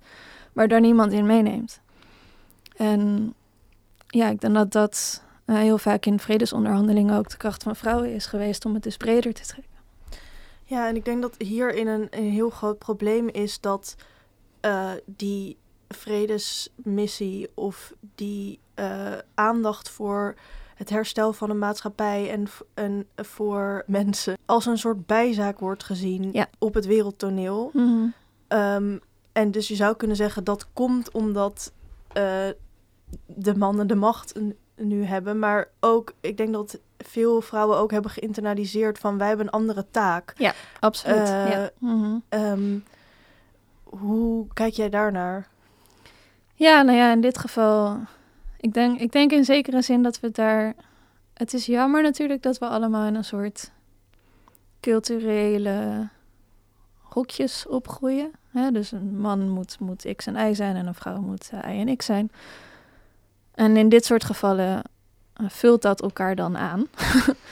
maar daar niemand in meeneemt. En ja, ik denk dat dat uh, heel vaak in vredesonderhandelingen ook de kracht van vrouwen is geweest om het dus breder te trekken. Ja, en ik denk dat hierin een, een heel groot probleem is dat uh, die vredesmissie of die uh, aandacht voor het herstel van een maatschappij en, en voor mensen als een soort bijzaak wordt gezien ja. op het wereldtoneel. Mm -hmm. um, en dus je zou kunnen zeggen dat komt omdat uh, de mannen de macht nu hebben. Maar ook, ik denk dat veel vrouwen ook hebben geïnternaliseerd van wij hebben een andere taak. Ja, absoluut. Uh, ja. Mm -hmm. um, hoe kijk jij daarnaar? Ja, nou ja, in dit geval, ik denk, ik denk in zekere zin dat we daar. Het is jammer natuurlijk dat we allemaal in een soort culturele hokjes opgroeien. Dus een man moet, moet X en Y zijn en een vrouw moet uh, Y en X zijn. En in dit soort gevallen uh, vult dat elkaar dan aan.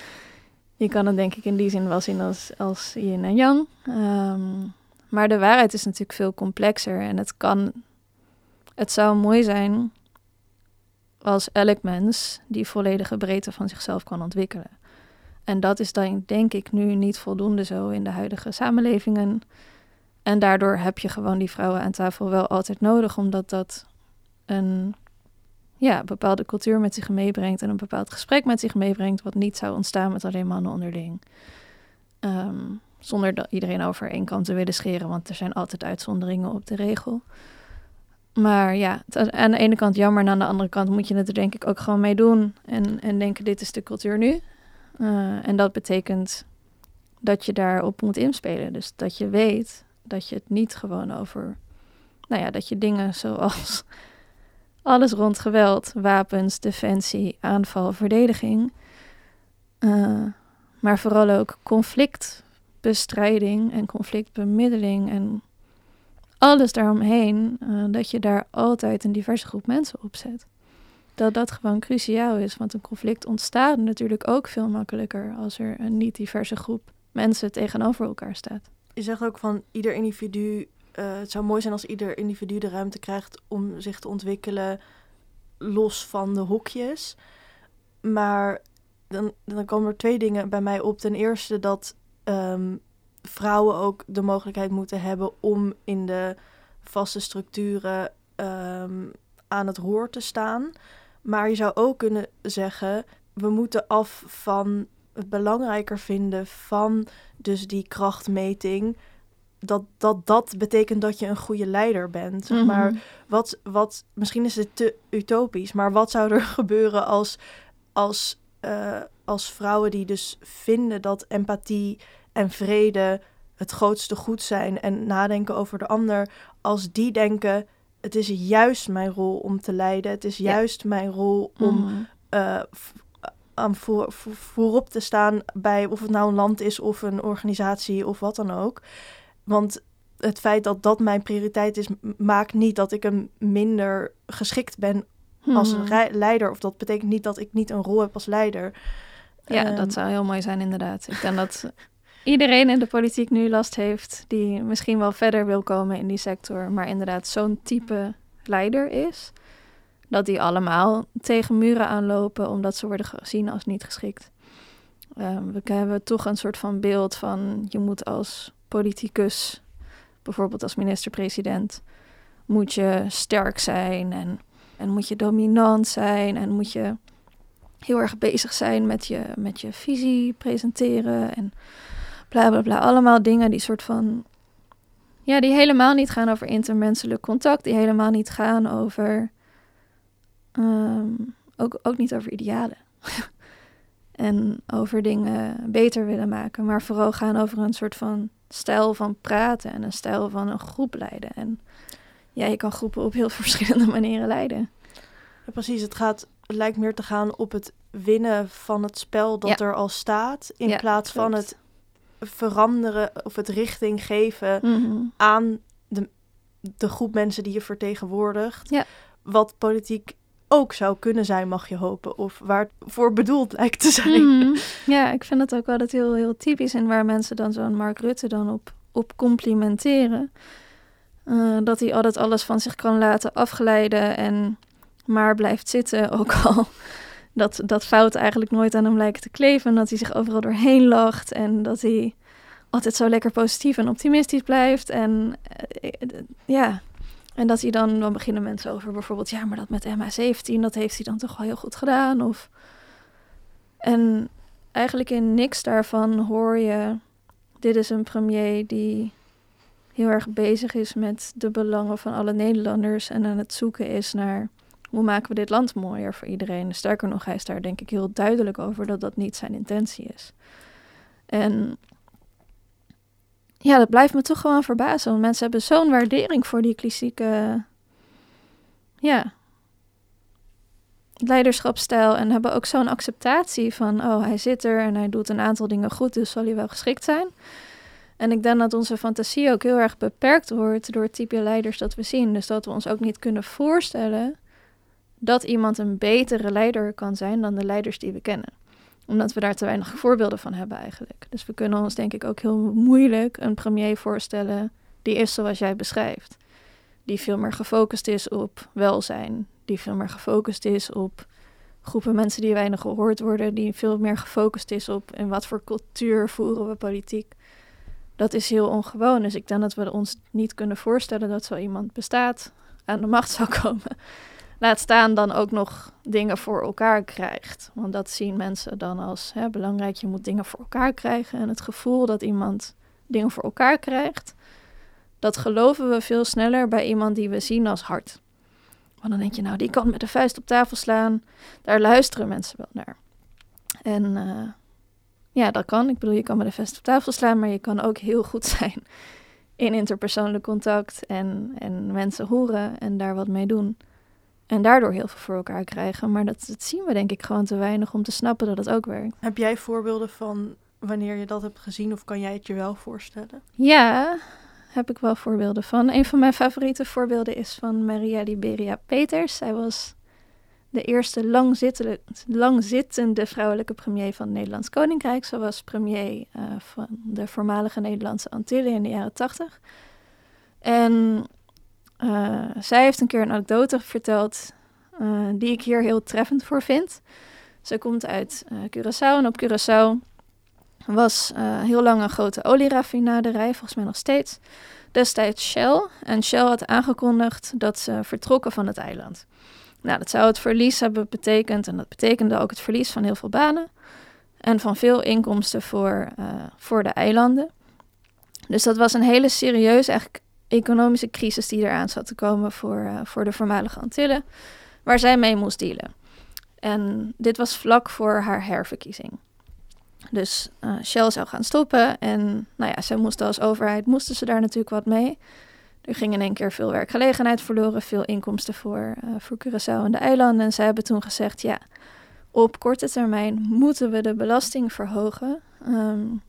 je kan het denk ik in die zin wel zien als, als yin en yang. Um, maar de waarheid is natuurlijk veel complexer en het kan, het zou mooi zijn als elk mens die volledige breedte van zichzelf kan ontwikkelen. En dat is dan denk ik nu niet voldoende zo in de huidige samenlevingen. En daardoor heb je gewoon die vrouwen aan tafel wel altijd nodig, omdat dat een ja, bepaalde cultuur met zich meebrengt en een bepaald gesprek met zich meebrengt, wat niet zou ontstaan met alleen mannen onderling. Ehm, zonder dat iedereen over één kant te willen scheren, want er zijn altijd uitzonderingen op de regel. Maar ja, aan de ene kant jammer en aan de andere kant moet je het er denk ik ook gewoon mee doen. En, en denken, dit is de cultuur nu. Uh, en dat betekent dat je daarop moet inspelen. Dus dat je weet dat je het niet gewoon over... Nou ja, dat je dingen zoals alles rond geweld, wapens, defensie, aanval, verdediging... Uh, maar vooral ook conflictbestrijding en conflictbemiddeling en alles daaromheen, uh, dat je daar altijd een diverse groep mensen op zet. Dat dat gewoon cruciaal is, want een conflict ontstaat natuurlijk ook veel makkelijker als er een niet diverse groep mensen tegenover elkaar staat. Je zegt ook van ieder individu, uh, het zou mooi zijn als ieder individu de ruimte krijgt om zich te ontwikkelen los van de hokjes. Maar dan, dan komen er twee dingen bij mij op. Ten eerste dat um, vrouwen ook de mogelijkheid moeten hebben om in de vaste structuren um, aan het roer te staan. Maar je zou ook kunnen zeggen, we moeten af van het belangrijker vinden van dus die krachtmeting. Dat, dat dat betekent dat je een goede leider bent. Mm Maar wat, wat, misschien is het te utopisch, maar wat zou er gebeuren als, als, uh, als vrouwen die dus vinden dat empathie en vrede het grootste goed zijn en nadenken over de ander, als die denken: het is juist mijn rol om te leiden, het is juist mijn rol om mm aan voor, voor, voorop te staan bij of het nou een land is of een organisatie of wat dan ook. Want het feit dat dat mijn prioriteit is, maakt niet dat ik een minder geschikt ben als een mhm. leider. Of dat betekent niet dat ik niet een rol heb als leider. Ja, dat ehm, zou heel mooi zijn, inderdaad. Ik denk dat iedereen in de politiek nu last heeft die misschien wel verder wil komen in die sector, maar inderdaad zo'n type leider is, dat die allemaal tegen muren aanlopen omdat ze worden gezien als niet geschikt. Um, we hebben toch een soort van beeld van je moet als politicus, bijvoorbeeld als minister-president, moet je sterk zijn en, en moet je dominant zijn en moet je heel erg bezig zijn met je, met je visie presenteren en bla bla bla. Allemaal dingen die soort van. Ja, die helemaal niet gaan over intermenselijk contact, die helemaal niet gaan over. Ehm, ook, ook niet over idealen. en over dingen beter willen maken, maar vooral gaan over een soort van stijl van praten en een stijl van een groep leiden. En ja, je kan groepen op heel verschillende manieren leiden. Ja, precies, het gaat het lijkt meer te gaan op het winnen van het spel dat er al staat, in plaats van het veranderen of het richting geven mhm. aan de, de groep mensen die je vertegenwoordigt. Ja. Wat politiek ook zou kunnen zijn, mag je hopen. Of waar het voor bedoeld lijkt te zijn. Mhm. Ja, ik vind het ook altijd heel, heel typisch. En waar mensen dan zo'n Mark Rutte dan op, op complimenteren. Uh, dat hij altijd alles van zich kan laten afglijden en maar blijft zitten. Ook al dat, dat fout eigenlijk nooit aan hem lijkt te kleven. Dat hij zich overal doorheen lacht. En dat hij altijd zo lekker positief en optimistisch blijft. En eh, ja, en dat hij dan, dan beginnen mensen over bijvoorbeeld, ja, maar dat met MH17, dat heeft hij dan toch wel heel goed gedaan. Of... En eigenlijk in niks daarvan hoor je, dit is een premier die heel erg bezig is met de belangen van alle Nederlanders en aan het zoeken is naar hoe maken we dit land mooier voor iedereen? Sterker nog, hij is daar denk ik heel duidelijk over dat dat niet zijn intentie is. En ja, dat blijft me toch gewoon verbazen. Want mensen hebben zo'n waardering voor die klassieke ja, leiderschapstijl. En hebben ook zo'n acceptatie van, oh, hij zit er en hij doet een aantal dingen goed, dus zal hij wel geschikt zijn. En ik denk dat onze fantasie ook heel erg beperkt wordt door het type leiders dat we zien. Dus dat we ons ook niet kunnen voorstellen dat iemand een betere leider kan zijn dan de leiders die we kennen. Omdat we daar te weinig voorbeelden van hebben eigenlijk. Dus we kunnen ons denk ik ook heel moeilijk een premier voorstellen die is zoals jij beschrijft. Die veel meer gefocust is op welzijn. die veel meer gefocust is op groepen mensen die weinig gehoord worden, die veel meer gefocust is op in wat voor cultuur voeren we politiek. Dat is heel ongewoon. Dus ik denk dat we ons niet kunnen voorstellen dat zo iemand bestaat, aan de macht zou komen. Laat staan dan ook nog dingen voor elkaar krijgt. Want dat zien mensen dan als hè, belangrijk. Je moet dingen voor elkaar krijgen. En het gevoel dat iemand dingen voor elkaar krijgt, dat geloven we veel sneller bij iemand die we zien als hard. Want dan denk je, nou, die kan met de vuist op tafel slaan. Daar luisteren mensen wel naar. En uh, ja, dat kan. Ik bedoel, je kan met de vuist op tafel slaan, maar je kan ook heel goed zijn in interpersoonlijk contact en, en mensen horen en daar wat mee doen. En daardoor heel veel voor elkaar krijgen. Maar dat, dat zien we denk ik gewoon te weinig om te snappen dat het ook werkt. Heb jij voorbeelden van wanneer je dat hebt gezien of kan jij het je wel voorstellen? Ja, heb ik wel voorbeelden van. Een van mijn favoriete voorbeelden is van Maria Liberia Peters. Zij was de eerste langzittende, langzittende vrouwelijke premier van het Nederlands Koninkrijk. Ze was premier uh, van de voormalige Nederlandse Antillen in de jaren tachtig. En uh, zij heeft een keer een anekdote verteld uh, die ik hier heel treffend voor vind. Ze komt uit Curaçao en op Curaçao was heel lang een grote olieraffinaderij, volgens mij nog steeds. Destijds Shell. En Shell had aangekondigd dat ze vertrokken van het eiland. Nou, dat zou het verlies hebben betekend. En dat betekende ook het verlies van heel veel banen. En van veel inkomsten voor, voor de eilanden. Dus dat was een hele serieuze eigenlijk, economische crisis die eraan zat te komen voor, uh, voor de voormalige Antillen. Waar zij mee moest dealen. En dit was vlak voor haar herverkiezing. Dus uh, Shell zou gaan stoppen. En nou ja, zij moesten als overheid, moesten ze daar natuurlijk wat mee. Er ging in één keer veel werkgelegenheid verloren, veel inkomsten voor, uh, voor Curaçao en de eilanden. En zij hebben toen gezegd, ja, op korte termijn moeten we de belasting verhogen. Um,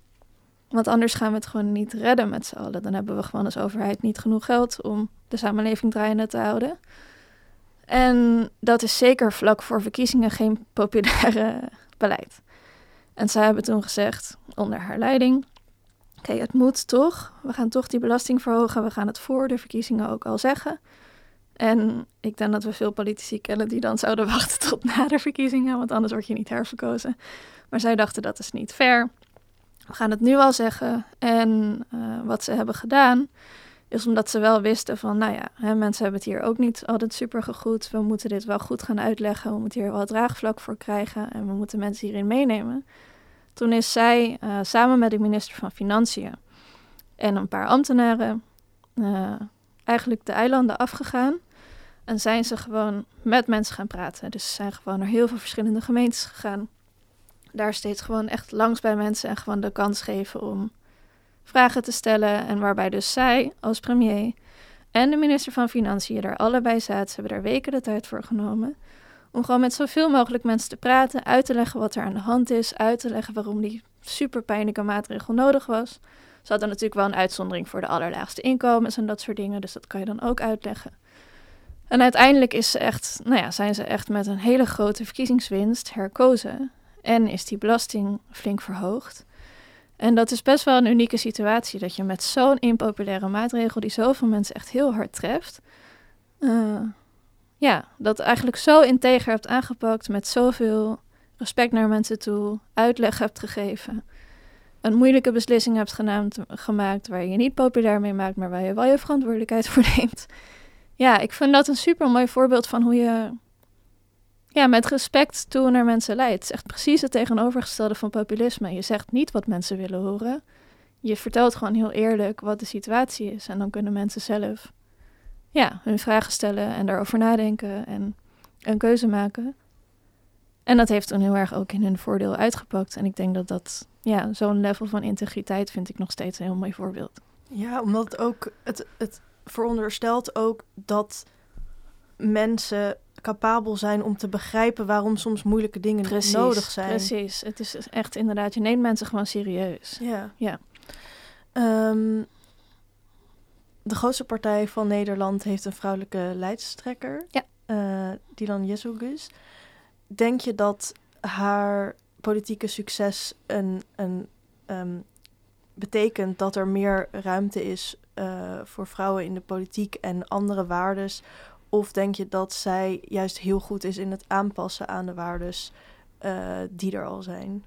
want anders gaan we het gewoon niet redden met z'n allen. Dan hebben we gewoon als overheid niet genoeg geld om de samenleving draaiende te houden. En dat is zeker vlak voor verkiezingen geen populaire beleid. En zij hebben toen gezegd, onder haar leiding, oké, het moet toch. We gaan toch die belasting verhogen. We gaan het voor de verkiezingen ook al zeggen. En ik denk dat we veel politici kennen die dan zouden wachten tot na de verkiezingen, want anders word je niet herverkozen. Maar zij dachten dat is niet fair. We gaan het nu al zeggen. En uh, wat ze hebben gedaan, is omdat ze wel wisten van, nou ja, hè, mensen hebben het hier ook niet altijd super gegoed. We moeten dit wel goed gaan uitleggen. We moeten hier wel draagvlak voor krijgen en we moeten mensen hierin meenemen. Toen is zij uh, samen met de minister van Financiën en een paar ambtenaren uh, eigenlijk de eilanden afgegaan. En zijn ze gewoon met mensen gaan praten. Dus ze zijn gewoon naar heel veel verschillende gemeentes gegaan. Daar steeds gewoon echt langs bij mensen en gewoon de kans geven om vragen te stellen. En waarbij dus zij als premier en de minister van Financiën daar allebei zaten. Ze hebben daar weken de tijd voor genomen. Om gewoon met zoveel mogelijk mensen te praten, uit te leggen wat er aan de hand is, uit te leggen waarom die super pijnlijke maatregel nodig was. Ze hadden natuurlijk wel een uitzondering voor de allerlaagste inkomens en dat soort dingen, dus dat kan je dan ook uitleggen. En uiteindelijk is ze echt, nou ja, zijn ze echt met een hele grote verkiezingswinst herkozen. En is die belasting flink verhoogd. En dat is best wel een unieke situatie, dat je met zo'n impopulaire maatregel die zoveel mensen echt heel hard treft, uh, ja, dat eigenlijk zo integer hebt aangepakt met zoveel respect naar mensen toe, uitleg hebt gegeven, een moeilijke beslissing hebt genaamd, gemaakt waar je je niet populair mee maakt, maar waar je wel je verantwoordelijkheid voor neemt. Ja, ik vind dat een super mooi voorbeeld van hoe je ja, met respect toe naar mensen leidt. Het is echt precies het tegenovergestelde van populisme. Je zegt niet wat mensen willen horen. Je vertelt gewoon heel eerlijk wat de situatie is. En dan kunnen mensen zelf ja, hun vragen stellen en daarover nadenken en een keuze maken. En dat heeft toen heel erg ook in hun voordeel uitgepakt. En ik denk dat dat, ja, zo'n level van integriteit vind ik nog steeds een heel mooi voorbeeld. Ja, omdat het ook, het, het veronderstelt ook dat mensen capabel zijn om te begrijpen waarom soms moeilijke dingen precies, nodig zijn. Precies, het is echt inderdaad, je neemt mensen gewoon serieus. Ja. ja. Um, de grootste partij van Nederland heeft een vrouwelijke leidstrekker. Ja. Uh, Dylan Jezogus. Denk je dat haar politieke succes een, een, um, betekent dat er meer ruimte is uh, voor vrouwen in de politiek en andere waardes Of denk je dat zij juist heel goed is in het aanpassen aan de waardes uh, die er al zijn?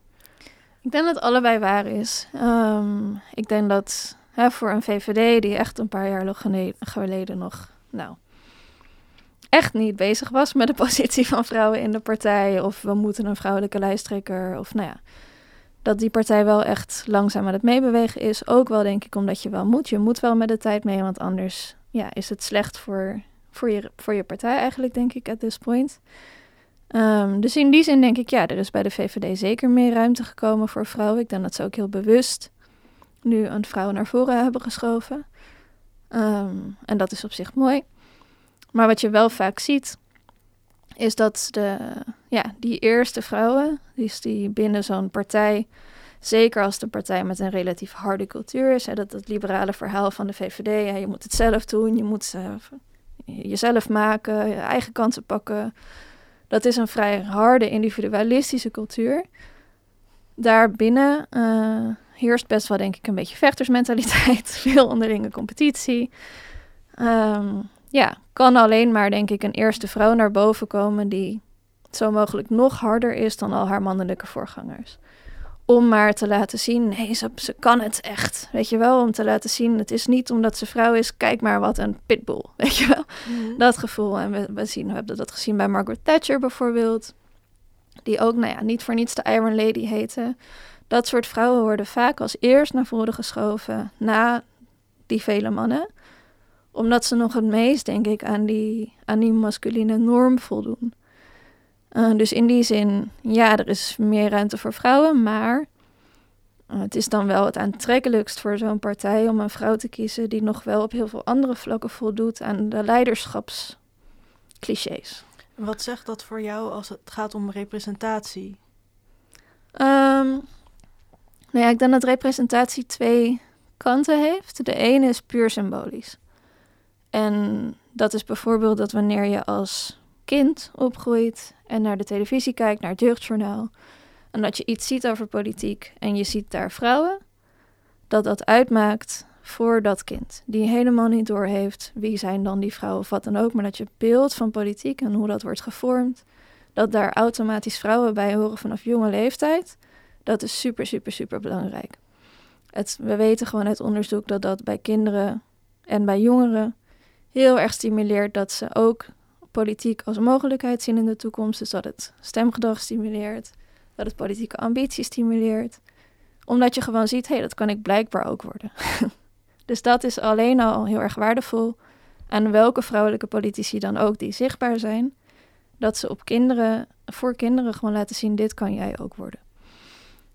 Ik denk dat allebei waar is. Um, ik denk dat hè, voor een VVD die echt een paar jaar geleden nog, nou, echt niet bezig was met de positie van vrouwen in de partij. Of we moeten een vrouwelijke lijsttrekker. Of nou ja, dat die partij wel echt langzaam aan het meebewegen is. Ook wel denk ik omdat je wel moet. Je moet wel met de tijd mee, want anders ja, is het slecht voor, voor, je, voor je partij eigenlijk, denk ik, at this point. Um, dus in die zin denk ik, ja, er is bij de VVD zeker meer ruimte gekomen voor vrouwen. Ik denk dat ze ook heel bewust nu een vrouw naar voren hebben geschoven. Um, en dat is op zich mooi. Maar wat je wel vaak ziet, is dat de, ja, die eerste vrouwen, die, die binnen zo'n partij, zeker als de partij met een relatief harde cultuur is, hè, dat het liberale verhaal van de VVD, hè, je moet het zelf doen, je moet uh, jezelf maken, je eigen kansen pakken. Dat is een vrij harde individualistische cultuur. Daarbinnen uh, heerst best wel, denk ik, een beetje vechtersmentaliteit, veel onderlinge competitie. Um, ja, kan alleen maar, denk ik, een eerste vrouw naar boven komen die zo mogelijk nog harder is dan al haar mannelijke voorgangers. Om maar te laten zien, nee, ze, ze kan het echt. Weet je wel, om te laten zien, het is niet omdat ze vrouw is, kijk maar wat een pitbull. Weet je wel, mhm. dat gevoel. En we, we, zien, we hebben dat gezien bij Margaret Thatcher bijvoorbeeld. Die ook, nou ja, niet voor niets de Iron Lady heette. Dat soort vrouwen worden vaak als eerst naar voren geschoven na die vele mannen omdat ze nog het meest, denk ik, aan die, aan die masculine norm voldoen. Uh, dus in die zin, ja, er is meer ruimte voor vrouwen, maar uh, het is dan wel het aantrekkelijkst voor zo'n partij om een vrouw te kiezen die nog wel op heel veel andere vlakken voldoet aan de leiderschapsclichés. Wat zegt dat voor jou als het gaat om representatie? Um, nou ja, ik denk dat representatie twee kanten heeft. De ene is puur symbolisch. En dat is bijvoorbeeld dat wanneer je als kind opgroeit en naar de televisie kijkt, naar het jeugdjournaal, en dat je iets ziet over politiek en je ziet daar vrouwen, dat dat uitmaakt voor dat kind, die helemaal niet doorheeft wie zijn dan die vrouwen of wat dan ook, maar dat je beeld van politiek en hoe dat wordt gevormd, dat daar automatisch vrouwen bij horen vanaf jonge leeftijd, dat is super, super, super belangrijk. Het, we weten gewoon uit onderzoek dat dat bij kinderen en bij jongeren heel erg stimuleert dat ze ook politiek als mogelijkheid zien in de toekomst. Dus dat het stemgedrag stimuleert, dat het politieke ambitie stimuleert. Omdat je gewoon ziet, hé, hey, dat kan ik blijkbaar ook worden. dus dat is alleen al heel erg waardevol. Aan welke vrouwelijke politici dan ook die zichtbaar zijn, dat ze op kinderen, voor kinderen gewoon laten zien, dit kan jij ook worden.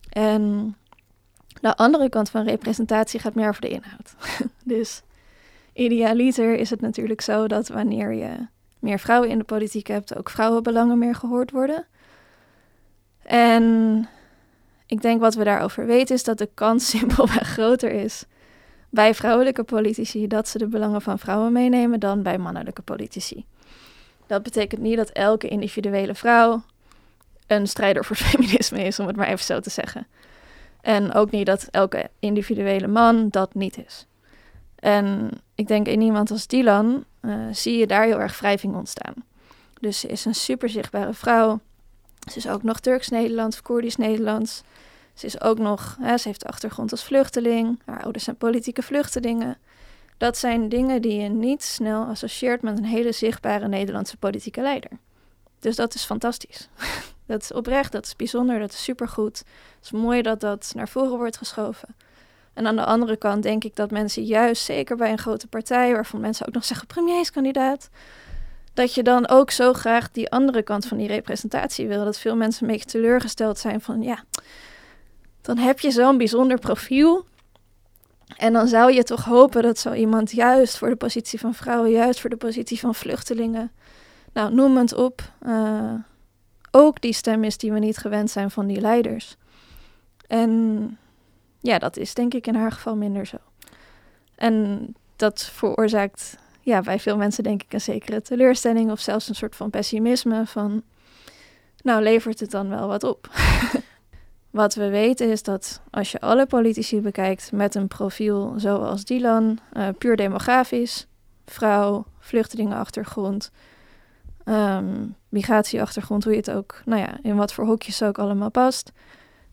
En de andere kant van representatie gaat meer over de inhoud. dus idealiter is het natuurlijk zo dat wanneer je meer vrouwen in de politiek hebt, ook vrouwenbelangen meer gehoord worden. En ik denk wat we daarover weten is dat de kans simpelweg groter is bij vrouwelijke politici dat ze de belangen van vrouwen meenemen dan bij mannelijke politici. Dat betekent niet dat elke individuele vrouw een strijder voor feminisme is, om het maar even zo te zeggen. En ook niet dat elke individuele man dat niet is. En ik denk in iemand als Dylan uh, zie je daar heel erg wrijving ontstaan. Dus ze is een super zichtbare vrouw. Ze is ook nog Turks-Nederlands, Koerdisch-Nederlands. Ze is ook nog, hè, ze heeft achtergrond als vluchteling. Haar ouders zijn politieke vluchtelingen. Dat zijn dingen die je niet snel associeert met een hele zichtbare Nederlandse politieke leider. Dus dat is fantastisch. dat is oprecht, dat is bijzonder, dat is supergoed. Het is mooi dat dat naar voren wordt geschoven. En aan de andere kant denk ik dat mensen juist, zeker bij een grote partij, waarvan mensen ook nog zeggen premierskandidaat, dat je dan ook zo graag die andere kant van die representatie wil. Dat veel mensen een beetje teleurgesteld zijn van ja, dan heb je zo'n bijzonder profiel. En dan zou je toch hopen dat zo iemand juist voor de positie van vrouwen, juist voor de positie van vluchtelingen, nou noem het op, uh, ook die stem is die we niet gewend zijn van die leiders. En ja, dat is denk ik in haar geval minder zo. En dat veroorzaakt ja, bij veel mensen denk ik een zekere teleurstelling of zelfs een soort van pessimisme van, nou levert het dan wel wat op. wat we weten is dat als je alle politici bekijkt met een profiel zoals Dylan, uh, puur demografisch, vrouw, vluchtelingenachtergrond, um, migratieachtergrond, hoe je het ook, nou ja, in wat voor hokjes ook allemaal past.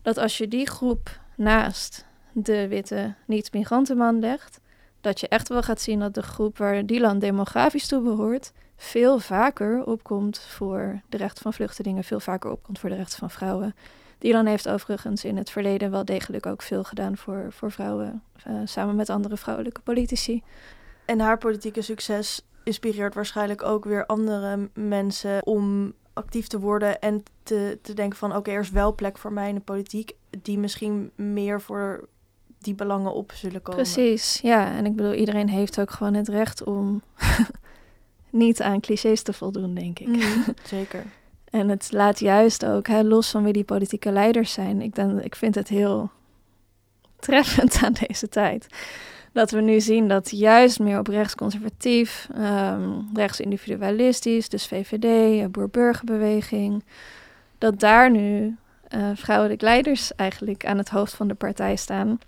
Dat als je die groep naast de witte niet-migrantenman legt, dat je echt wel gaat zien dat de groep waar die land demografisch toe behoort, veel vaker opkomt voor de rechten van vluchtelingen, veel vaker opkomt voor de rechten van vrouwen. Dylan heeft overigens in het verleden wel degelijk ook veel gedaan voor, voor vrouwen, uh, samen met andere vrouwelijke politici. En haar politieke succes inspireert waarschijnlijk ook weer andere mensen om actief te worden en te, te denken van oké, er is wel plek voor mij in de politiek die misschien meer voor die belangen op zullen komen. Precies, ja. En ik bedoel, iedereen heeft ook gewoon het recht om niet aan clichés te voldoen, denk ik. Mhm, zeker. en het laat juist ook, hè, los van wie die politieke leiders zijn, ik, denk, ik vind het heel treffend aan deze tijd. Dat we nu zien dat juist meer op rechtsconservatief, um, rechtsindividualistisch, dus VVD, boer-burgerbeweging, dat daar nu uh, vrouwelijke leiders eigenlijk aan het hoofd van de partij staan.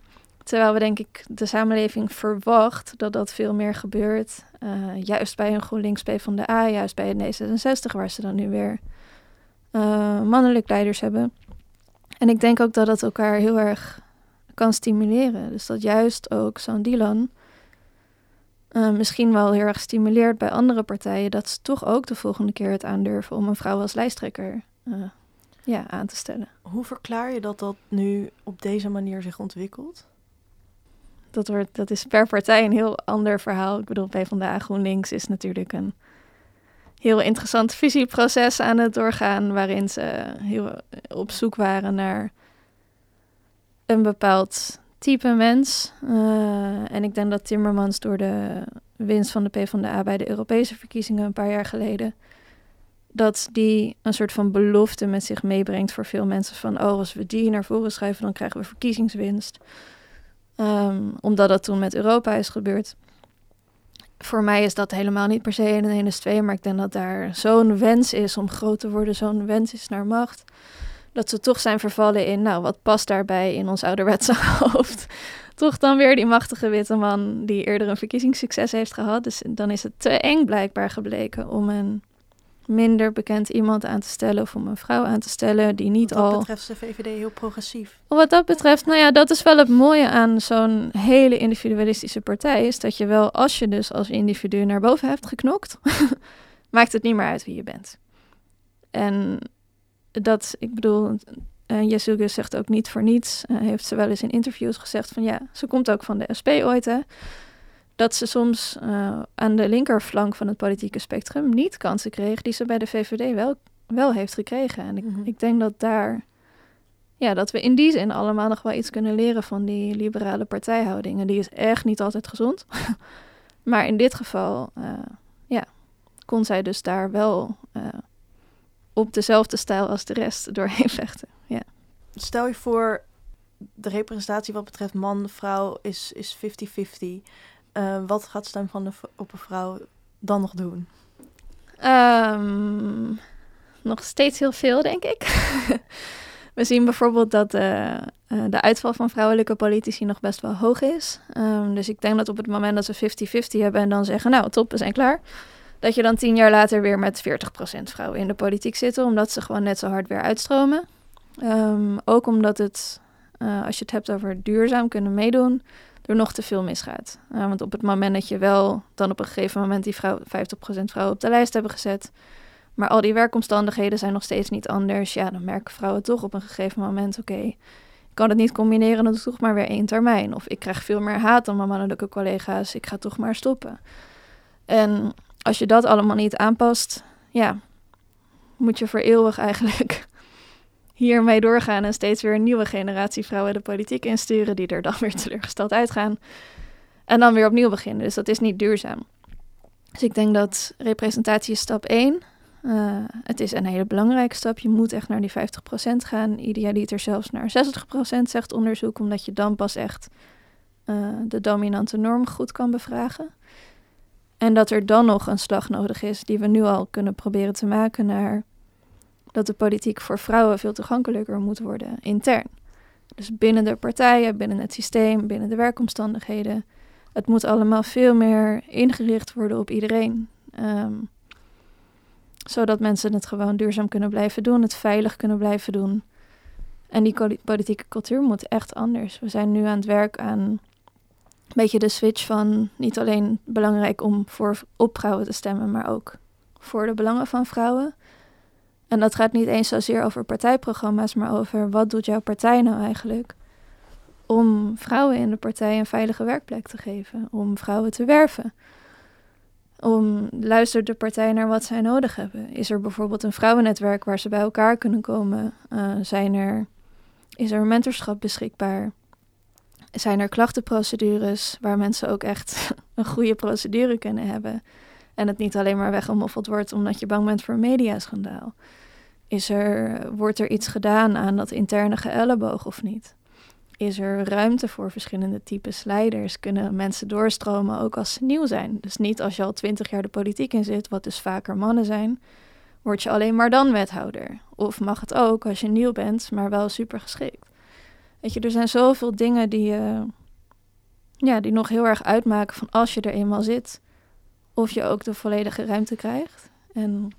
Terwijl we denk ik de samenleving verwacht dat dat veel meer gebeurt. Uh, juist bij een GroenLinks P van de A, juist bij een D66, waar ze dan nu weer uh, mannelijk leiders hebben. En ik denk ook dat dat elkaar heel erg kan stimuleren. Dus dat juist ook zo'n Dylan uh, misschien wel heel erg stimuleert bij andere partijen, dat ze toch ook de volgende keer het aandurven om een vrouw als lijsttrekker ja, aan te stellen. Hoe verklaar je dat dat nu op deze manier zich ontwikkelt? dat, wordt, dat is per partij een heel ander verhaal. Ik bedoel, PvdA GroenLinks is natuurlijk een heel interessant visieproces aan het doorgaan, waarin ze heel op zoek waren naar een bepaald type mens. Uh, en ik denk dat Timmermans door de winst van de PvdA bij de Europese verkiezingen een paar jaar geleden, dat die een soort van belofte met zich meebrengt voor veel mensen van, oh, als we die naar voren schuiven, dan krijgen we verkiezingswinst. Um, omdat dat toen met Europa is gebeurd. Voor mij is dat helemaal niet per se 1 en 1 is 2, maar ik denk dat daar zo'n wens is om groot te worden, zo'n wens is naar macht. Dat ze toch zijn vervallen in, nou, wat past daarbij in ons ouderwetse hoofd? toch dan weer die machtige witte man die eerder een verkiezingssucces heeft gehad. Dus dan is het te eng blijkbaar gebleken om een minder bekend iemand aan te stellen of om een vrouw aan te stellen die niet al. Wat betreft de VVD heel progressief. Wat dat betreft, nou ja, dat is wel het mooie aan zo'n hele individualistische partij, is dat je wel, als je dus als individu naar boven hebt geknokt, maakt het niet meer uit wie je bent. En dat, ik bedoel, uh, zegt ook niet voor niets, uh, heeft ze wel eens in interviews gezegd van ja, ze komt ook van de SP ooit hè dat ze soms uh, aan de linkerflank van het politieke spectrum niet kansen kreeg die ze bij de VVD wel, wel heeft gekregen. En ik, mm -hmm. ik denk dat daar, ja, dat we in die zin allemaal nog wel iets kunnen leren van die liberale partijhouding. En die is echt niet altijd gezond. maar in dit geval, ja, kon zij dus daar wel op dezelfde stijl als de rest doorheen vechten. Ja. Stel je voor, de representatie wat betreft man, vrouw is 50-50. Uh, wat gaat stem van de op een vrouw dan nog doen? Um, nog steeds heel veel, denk ik. We zien bijvoorbeeld dat uh, uh, de uitval van vrouwelijke politici nog best wel hoog is. Um, dus ik denk dat op het moment dat we 50-50 hebben en dan zeggen, nou top, we zijn klaar. Dat je dan tien jaar later weer met 40% vrouwen in de politiek zitten, omdat ze gewoon net zo hard weer uitstromen. Um, ook omdat het, als je het hebt over duurzaam kunnen meedoen, er nog te veel misgaat. Uh, want op het moment dat je wel dan op een gegeven moment die vrouw, 50% vrouwen op de lijst hebben gezet, maar al die werkomstandigheden zijn nog steeds niet anders, ja, dan merken vrouwen toch op een gegeven moment, oké, ik kan het niet combineren, dan toch maar weer één termijn. Of ik krijg veel meer haat dan mijn mannelijke collega's, ik ga toch maar stoppen. En als je dat allemaal niet aanpast, ja, moet je voor eeuwig eigenlijk hiermee doorgaan en steeds weer een nieuwe generatie vrouwen de politiek insturen, die er dan weer teleurgesteld uitgaan. En dan weer opnieuw beginnen. Dus dat is niet duurzaam. Dus ik denk dat representatie is stap 1. Uh, eh, het is een hele belangrijke stap. Je moet echt naar die 50% gaan. Idealiter zelfs naar 60% zegt onderzoek, omdat je dan pas echt uh, de dominante norm goed kan bevragen. En dat er dan nog een slag nodig is, die we nu al kunnen proberen te maken naar dat de politiek voor vrouwen veel toegankelijker moet worden intern. Dus binnen de partijen, binnen het systeem, binnen de werkomstandigheden. Het moet allemaal veel meer ingericht worden op iedereen. Ehm, zodat mensen het gewoon duurzaam kunnen blijven doen, het veilig kunnen blijven doen. En die politieke cultuur moet echt anders. We zijn nu aan het werk aan beetje de switch van niet alleen belangrijk om voor op vrouwen te stemmen, maar ook voor de belangen van vrouwen. En dat gaat niet eens zozeer over partijprogramma's, maar over wat doet jouw partij nou eigenlijk om vrouwen in de partij een veilige werkplek te geven, om vrouwen te werven. Om luistert de partij naar wat zij nodig hebben. Is er bijvoorbeeld een vrouwennetwerk waar ze bij elkaar kunnen komen? Uh, zijn er, is er mentorschap beschikbaar? Zijn er klachtenprocedures waar mensen ook echt een goede procedure kunnen hebben? En het niet alleen maar weggemoffeld wordt omdat je bang bent voor een mediaschandaal. Is er, wordt er iets gedaan aan dat interne geëlleboog of niet? Is er ruimte voor verschillende types leiders? Kunnen mensen doorstromen ook als ze nieuw zijn? Dus niet als je al twintig jaar de politiek in zit, wat dus vaker mannen zijn, word je alleen maar dan wethouder. Of mag het ook als je nieuw bent, maar wel super geschikt. Weet je, er zijn zoveel dingen die, uh, ja, die nog heel erg uitmaken van als je er eenmaal zit, of je ook de volledige ruimte krijgt. En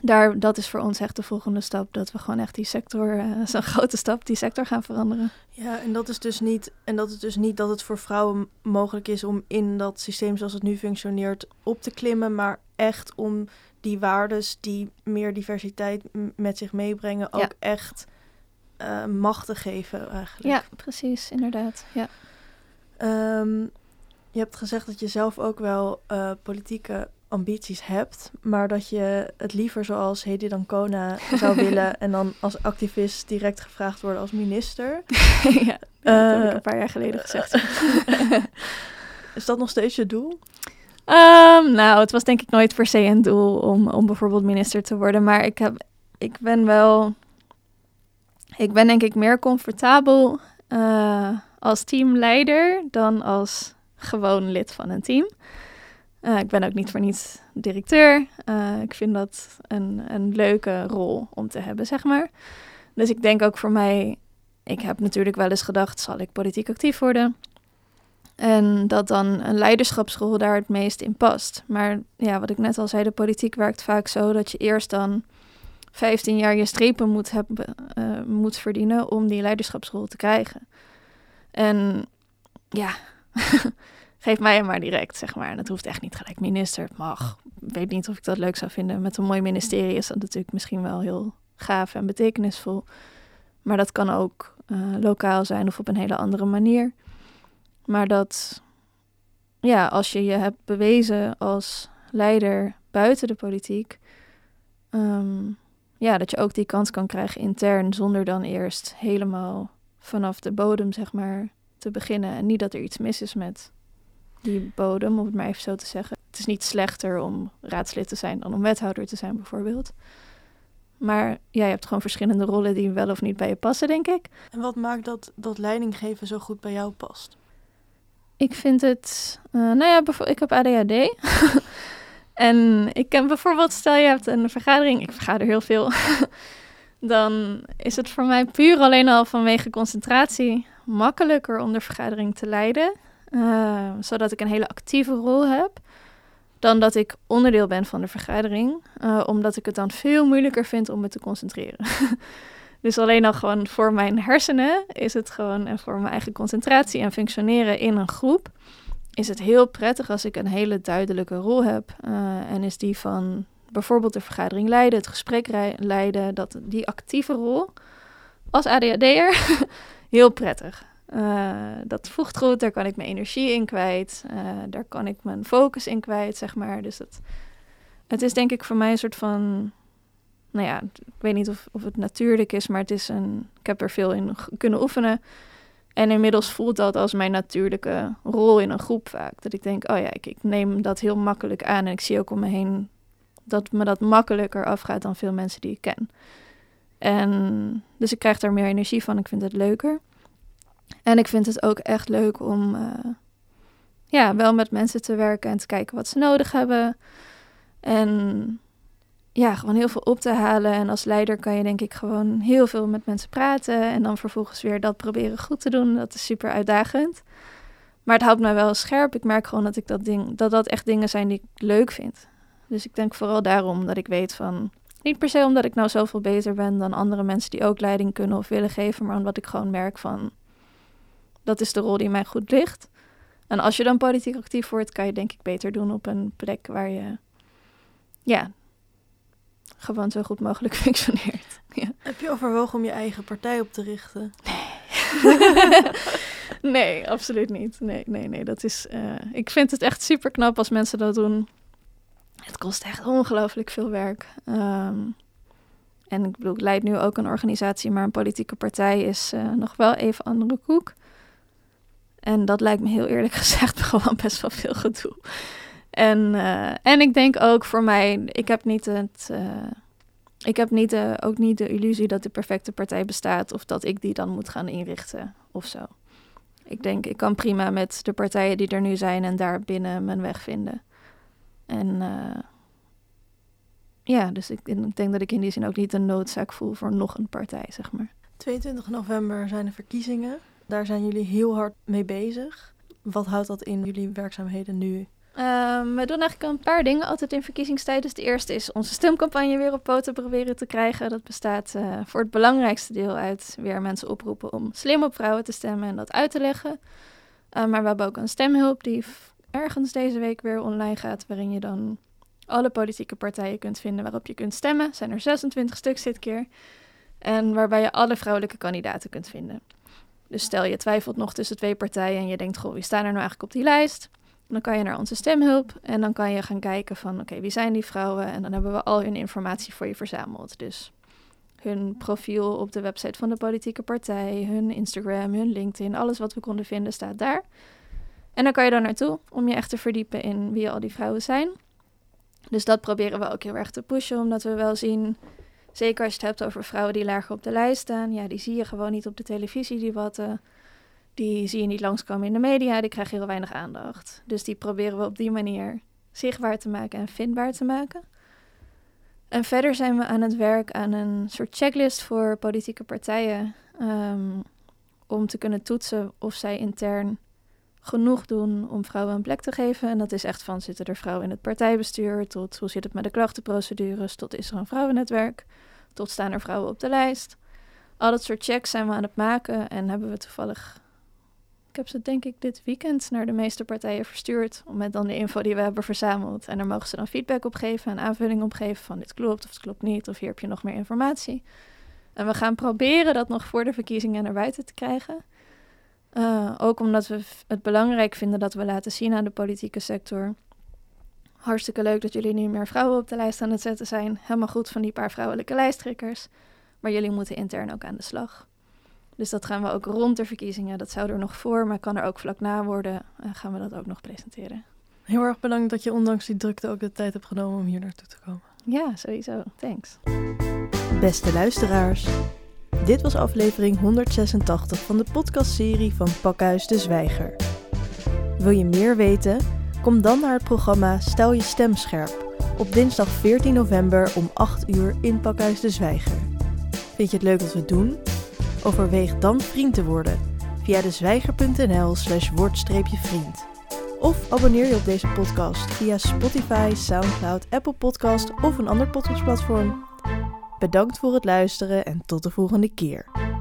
daar, dat is voor ons echt de volgende stap. Dat we gewoon echt die sector, uh, zo'n grote stap, die sector gaan veranderen. Ja, en dat is dus niet, en dat is dus niet dat het voor vrouwen mogelijk is om in dat systeem zoals het nu functioneert op te klimmen, maar echt om die waardes die meer diversiteit met zich meebrengen, ook echt uh, macht te geven eigenlijk. Ja, precies, inderdaad. Ja. Um, je hebt gezegd dat je zelf ook wel uh, politieke ambities hebt, maar dat je het liever zoals Hedy Dancona zou willen en dan als activist direct gevraagd worden als minister. ja, dat heb ik eh, een paar jaar geleden gezegd. is dat nog steeds je doel? Um, nou, het was denk ik nooit per se een doel om, om bijvoorbeeld minister te worden, maar ik, heb, ik ben wel, ik ben denk ik meer comfortabel uh, als teamleider dan als gewoon lid van een team. Uh, ik ben ook niet voor niets directeur. Uh, ik vind dat een, een leuke rol om te hebben, zeg maar. Dus ik denk ook voor mij, ik heb natuurlijk wel eens gedacht, zal ik politiek actief worden? En dat dan een leiderschapsrol daar het meest in past. Maar ja, wat ik net al zei, de politiek werkt vaak zo dat je eerst dan 15 jaar je strepen moet, hebben, uh, moet verdienen om die leiderschapsrol te krijgen. En ja, geef mij maar direct, zeg maar. Dat hoeft echt niet gelijk minister. Het mag. Ik weet niet of ik dat leuk zou vinden. Met een mooi ministerie is dat natuurlijk misschien wel heel gaaf en betekenisvol. Maar dat kan ook uh, lokaal zijn of op een hele andere manier. Maar dat, ja, als je je hebt bewezen als leider buiten de politiek, um, ja, dat je ook die kans kan krijgen intern, zonder dan eerst helemaal vanaf de bodem, zeg maar, te beginnen. En niet dat er iets mis is met die bodem, om het maar even zo te zeggen. Het is niet slechter om raadslid te zijn dan om wethouder te zijn, bijvoorbeeld. Maar ja, je hebt gewoon verschillende rollen die wel of niet bij je passen, denk ik. En wat maakt dat, dat leidinggeven zo goed bij jou past? Ik vind het, uh, nou ja, ik heb ADHD. en ik ken bijvoorbeeld, stel je hebt een vergadering, ik vergader heel veel. dan is het voor mij puur alleen al vanwege concentratie makkelijker om de vergadering te leiden. Uh, zodat ik een hele actieve rol heb. Dan dat ik onderdeel ben van de vergadering. Uh, omdat ik het dan veel moeilijker vind om me te concentreren. dus alleen al gewoon voor mijn hersenen is het gewoon. En voor mijn eigen concentratie en functioneren in een groep. Is het heel prettig als ik een hele duidelijke rol heb. Uh, en is die van bijvoorbeeld de vergadering leiden, het gesprek leiden. Dat, die actieve rol als ADHD'er heel prettig. Uh, dat voegt goed, daar kan ik mijn energie in kwijt. Uh, daar kan ik mijn focus in kwijt, zeg maar. Dus dat, het is denk ik voor mij een soort van... Nou ja, ik weet niet of, of het natuurlijk is, maar het is een... Ik heb er veel in kunnen oefenen. En inmiddels voelt dat als mijn natuurlijke rol in een groep vaak. Dat ik denk, oh ja, ik, neem dat heel makkelijk aan. En ik zie ook om me heen dat me dat makkelijker afgaat dan veel mensen die ik ken. En dus ik krijg daar meer energie van. Ik vind het leuker. En ik vind het ook echt leuk om uh, ja, wel met mensen te werken en te kijken wat ze nodig hebben. En ja, gewoon heel veel op te halen. En als leider kan je denk ik gewoon heel veel met mensen praten. En dan vervolgens weer dat proberen goed te doen. Dat is super uitdagend. Maar het houdt mij wel scherp. Ik merk gewoon dat, ik dat, ding, dat dat echt dingen zijn die ik leuk vind. Dus ik denk vooral daarom dat ik weet van... Niet per se omdat ik nou zoveel beter ben dan andere mensen die ook leiding kunnen of willen geven. Maar omdat ik gewoon merk van... Dat is de rol die mij goed ligt. En als je dan politiek actief wordt, kan je denk ik beter doen op een plek waar je... Ja, gewoon zo goed mogelijk functioneert. Ja. Heb je overwogen om je eigen partij op te richten? nee, absoluut niet. Nee, nee, nee. Dat is, uh, ik vind het echt super knap als mensen dat doen. Het kost echt ongelooflijk veel werk. Um, en ik bedoel, ik leid nu ook een organisatie, maar een politieke partij is uh, nog wel even andere koek. En dat lijkt me heel eerlijk gezegd gewoon best wel veel gedoe. En, uh, en ik denk ook voor mij, ik heb niet het. Uh, ik heb niet de, ook niet de illusie dat de perfecte partij bestaat of dat ik die dan moet gaan inrichten of zo. Ik denk, ik kan prima met de partijen die er nu zijn en daar binnen mijn weg vinden. En uh, ja, dus ik, ik, denk dat ik in die zin ook niet een noodzaak voel voor nog een partij, zeg maar. 22 november zijn de verkiezingen. Daar zijn jullie heel hard mee bezig. Wat houdt dat in jullie werkzaamheden nu? Um, we doen eigenlijk een paar dingen altijd in verkiezingstijd. Dus de eerste is onze stemcampagne weer op poten proberen te krijgen. Dat bestaat uh, voor het belangrijkste deel uit weer mensen oproepen om slim op vrouwen te stemmen en dat uit te leggen. Uh, maar we hebben ook een stemhulp die ergens deze week weer online gaat, waarin je dan alle politieke partijen kunt vinden waarop je kunt stemmen. Er zijn er 26 stuks dit keer. En waarbij je alle vrouwelijke kandidaten kunt vinden. Dus stel je twijfelt nog tussen twee partijen en je denkt, goh, wie staan er nou eigenlijk op die lijst? Dan kan je naar onze stemhulp en dan kan je gaan kijken van, oké, wie zijn die vrouwen? En dan hebben we al hun informatie voor je verzameld. Dus hun profiel op de website van de politieke partij, hun Instagram, hun LinkedIn, alles wat we konden vinden staat daar. En dan kan je daar naartoe om je echt te verdiepen in wie al die vrouwen zijn. Dus dat proberen we ook heel erg te pushen, omdat we wel zien, zeker als je het hebt over vrouwen die lager op de lijst staan, ja, die zie je gewoon niet op de televisie, die watten. Die zie je niet langskomen in de media, die krijgen heel weinig aandacht. Dus die proberen we op die manier zichtbaar te maken en vindbaar te maken. En verder zijn we aan het werk aan een soort checklist voor politieke partijen. Um, om te kunnen toetsen of zij intern genoeg doen om vrouwen een plek te geven. En dat is echt van zitten er vrouwen in het partijbestuur, tot hoe zit het met de klachtenprocedures, tot is er een vrouwennetwerk, tot staan er vrouwen op de lijst. Al dat soort checks zijn we aan het maken en hebben we toevallig. Ik heb ze denk ik dit weekend naar de meeste partijen verstuurd. Met dan de info die we hebben verzameld. En daar mogen ze dan feedback op geven en aanvulling op geven van dit klopt of het klopt niet. Of hier heb je nog meer informatie. En we gaan proberen dat nog voor de verkiezingen naar buiten te krijgen. Uh, ook omdat we het belangrijk vinden dat we laten zien aan de politieke sector. Hartstikke leuk dat jullie nu meer vrouwen op de lijst aan het zetten zijn. Helemaal goed van die paar vrouwelijke lijsttrekkers. Maar jullie moeten intern ook aan de slag. Dus dat gaan we ook rond de verkiezingen. Dat zou er nog voor, maar kan er ook vlak na worden. Uh, gaan we dat ook nog presenteren. Heel erg bedankt dat je ondanks die drukte ook de tijd hebt genomen om hier naartoe te komen. Ja, sowieso. Thanks. Beste luisteraars. Dit was aflevering 186 van de podcastserie van Pakhuis de Zwijger. Wil je meer weten? Kom dan naar het programma Stel je stem scherp op dinsdag 14 november om 8 uur in Pakhuis de Zwijger. Vind je het leuk wat we doen? Overweeg dan vriend te worden via dezwijger.nl slash word-vriend. Of abonneer je op deze podcast via Spotify, Soundcloud, Apple Podcast of een ander podcastplatform. Bedankt voor het luisteren en tot de volgende keer.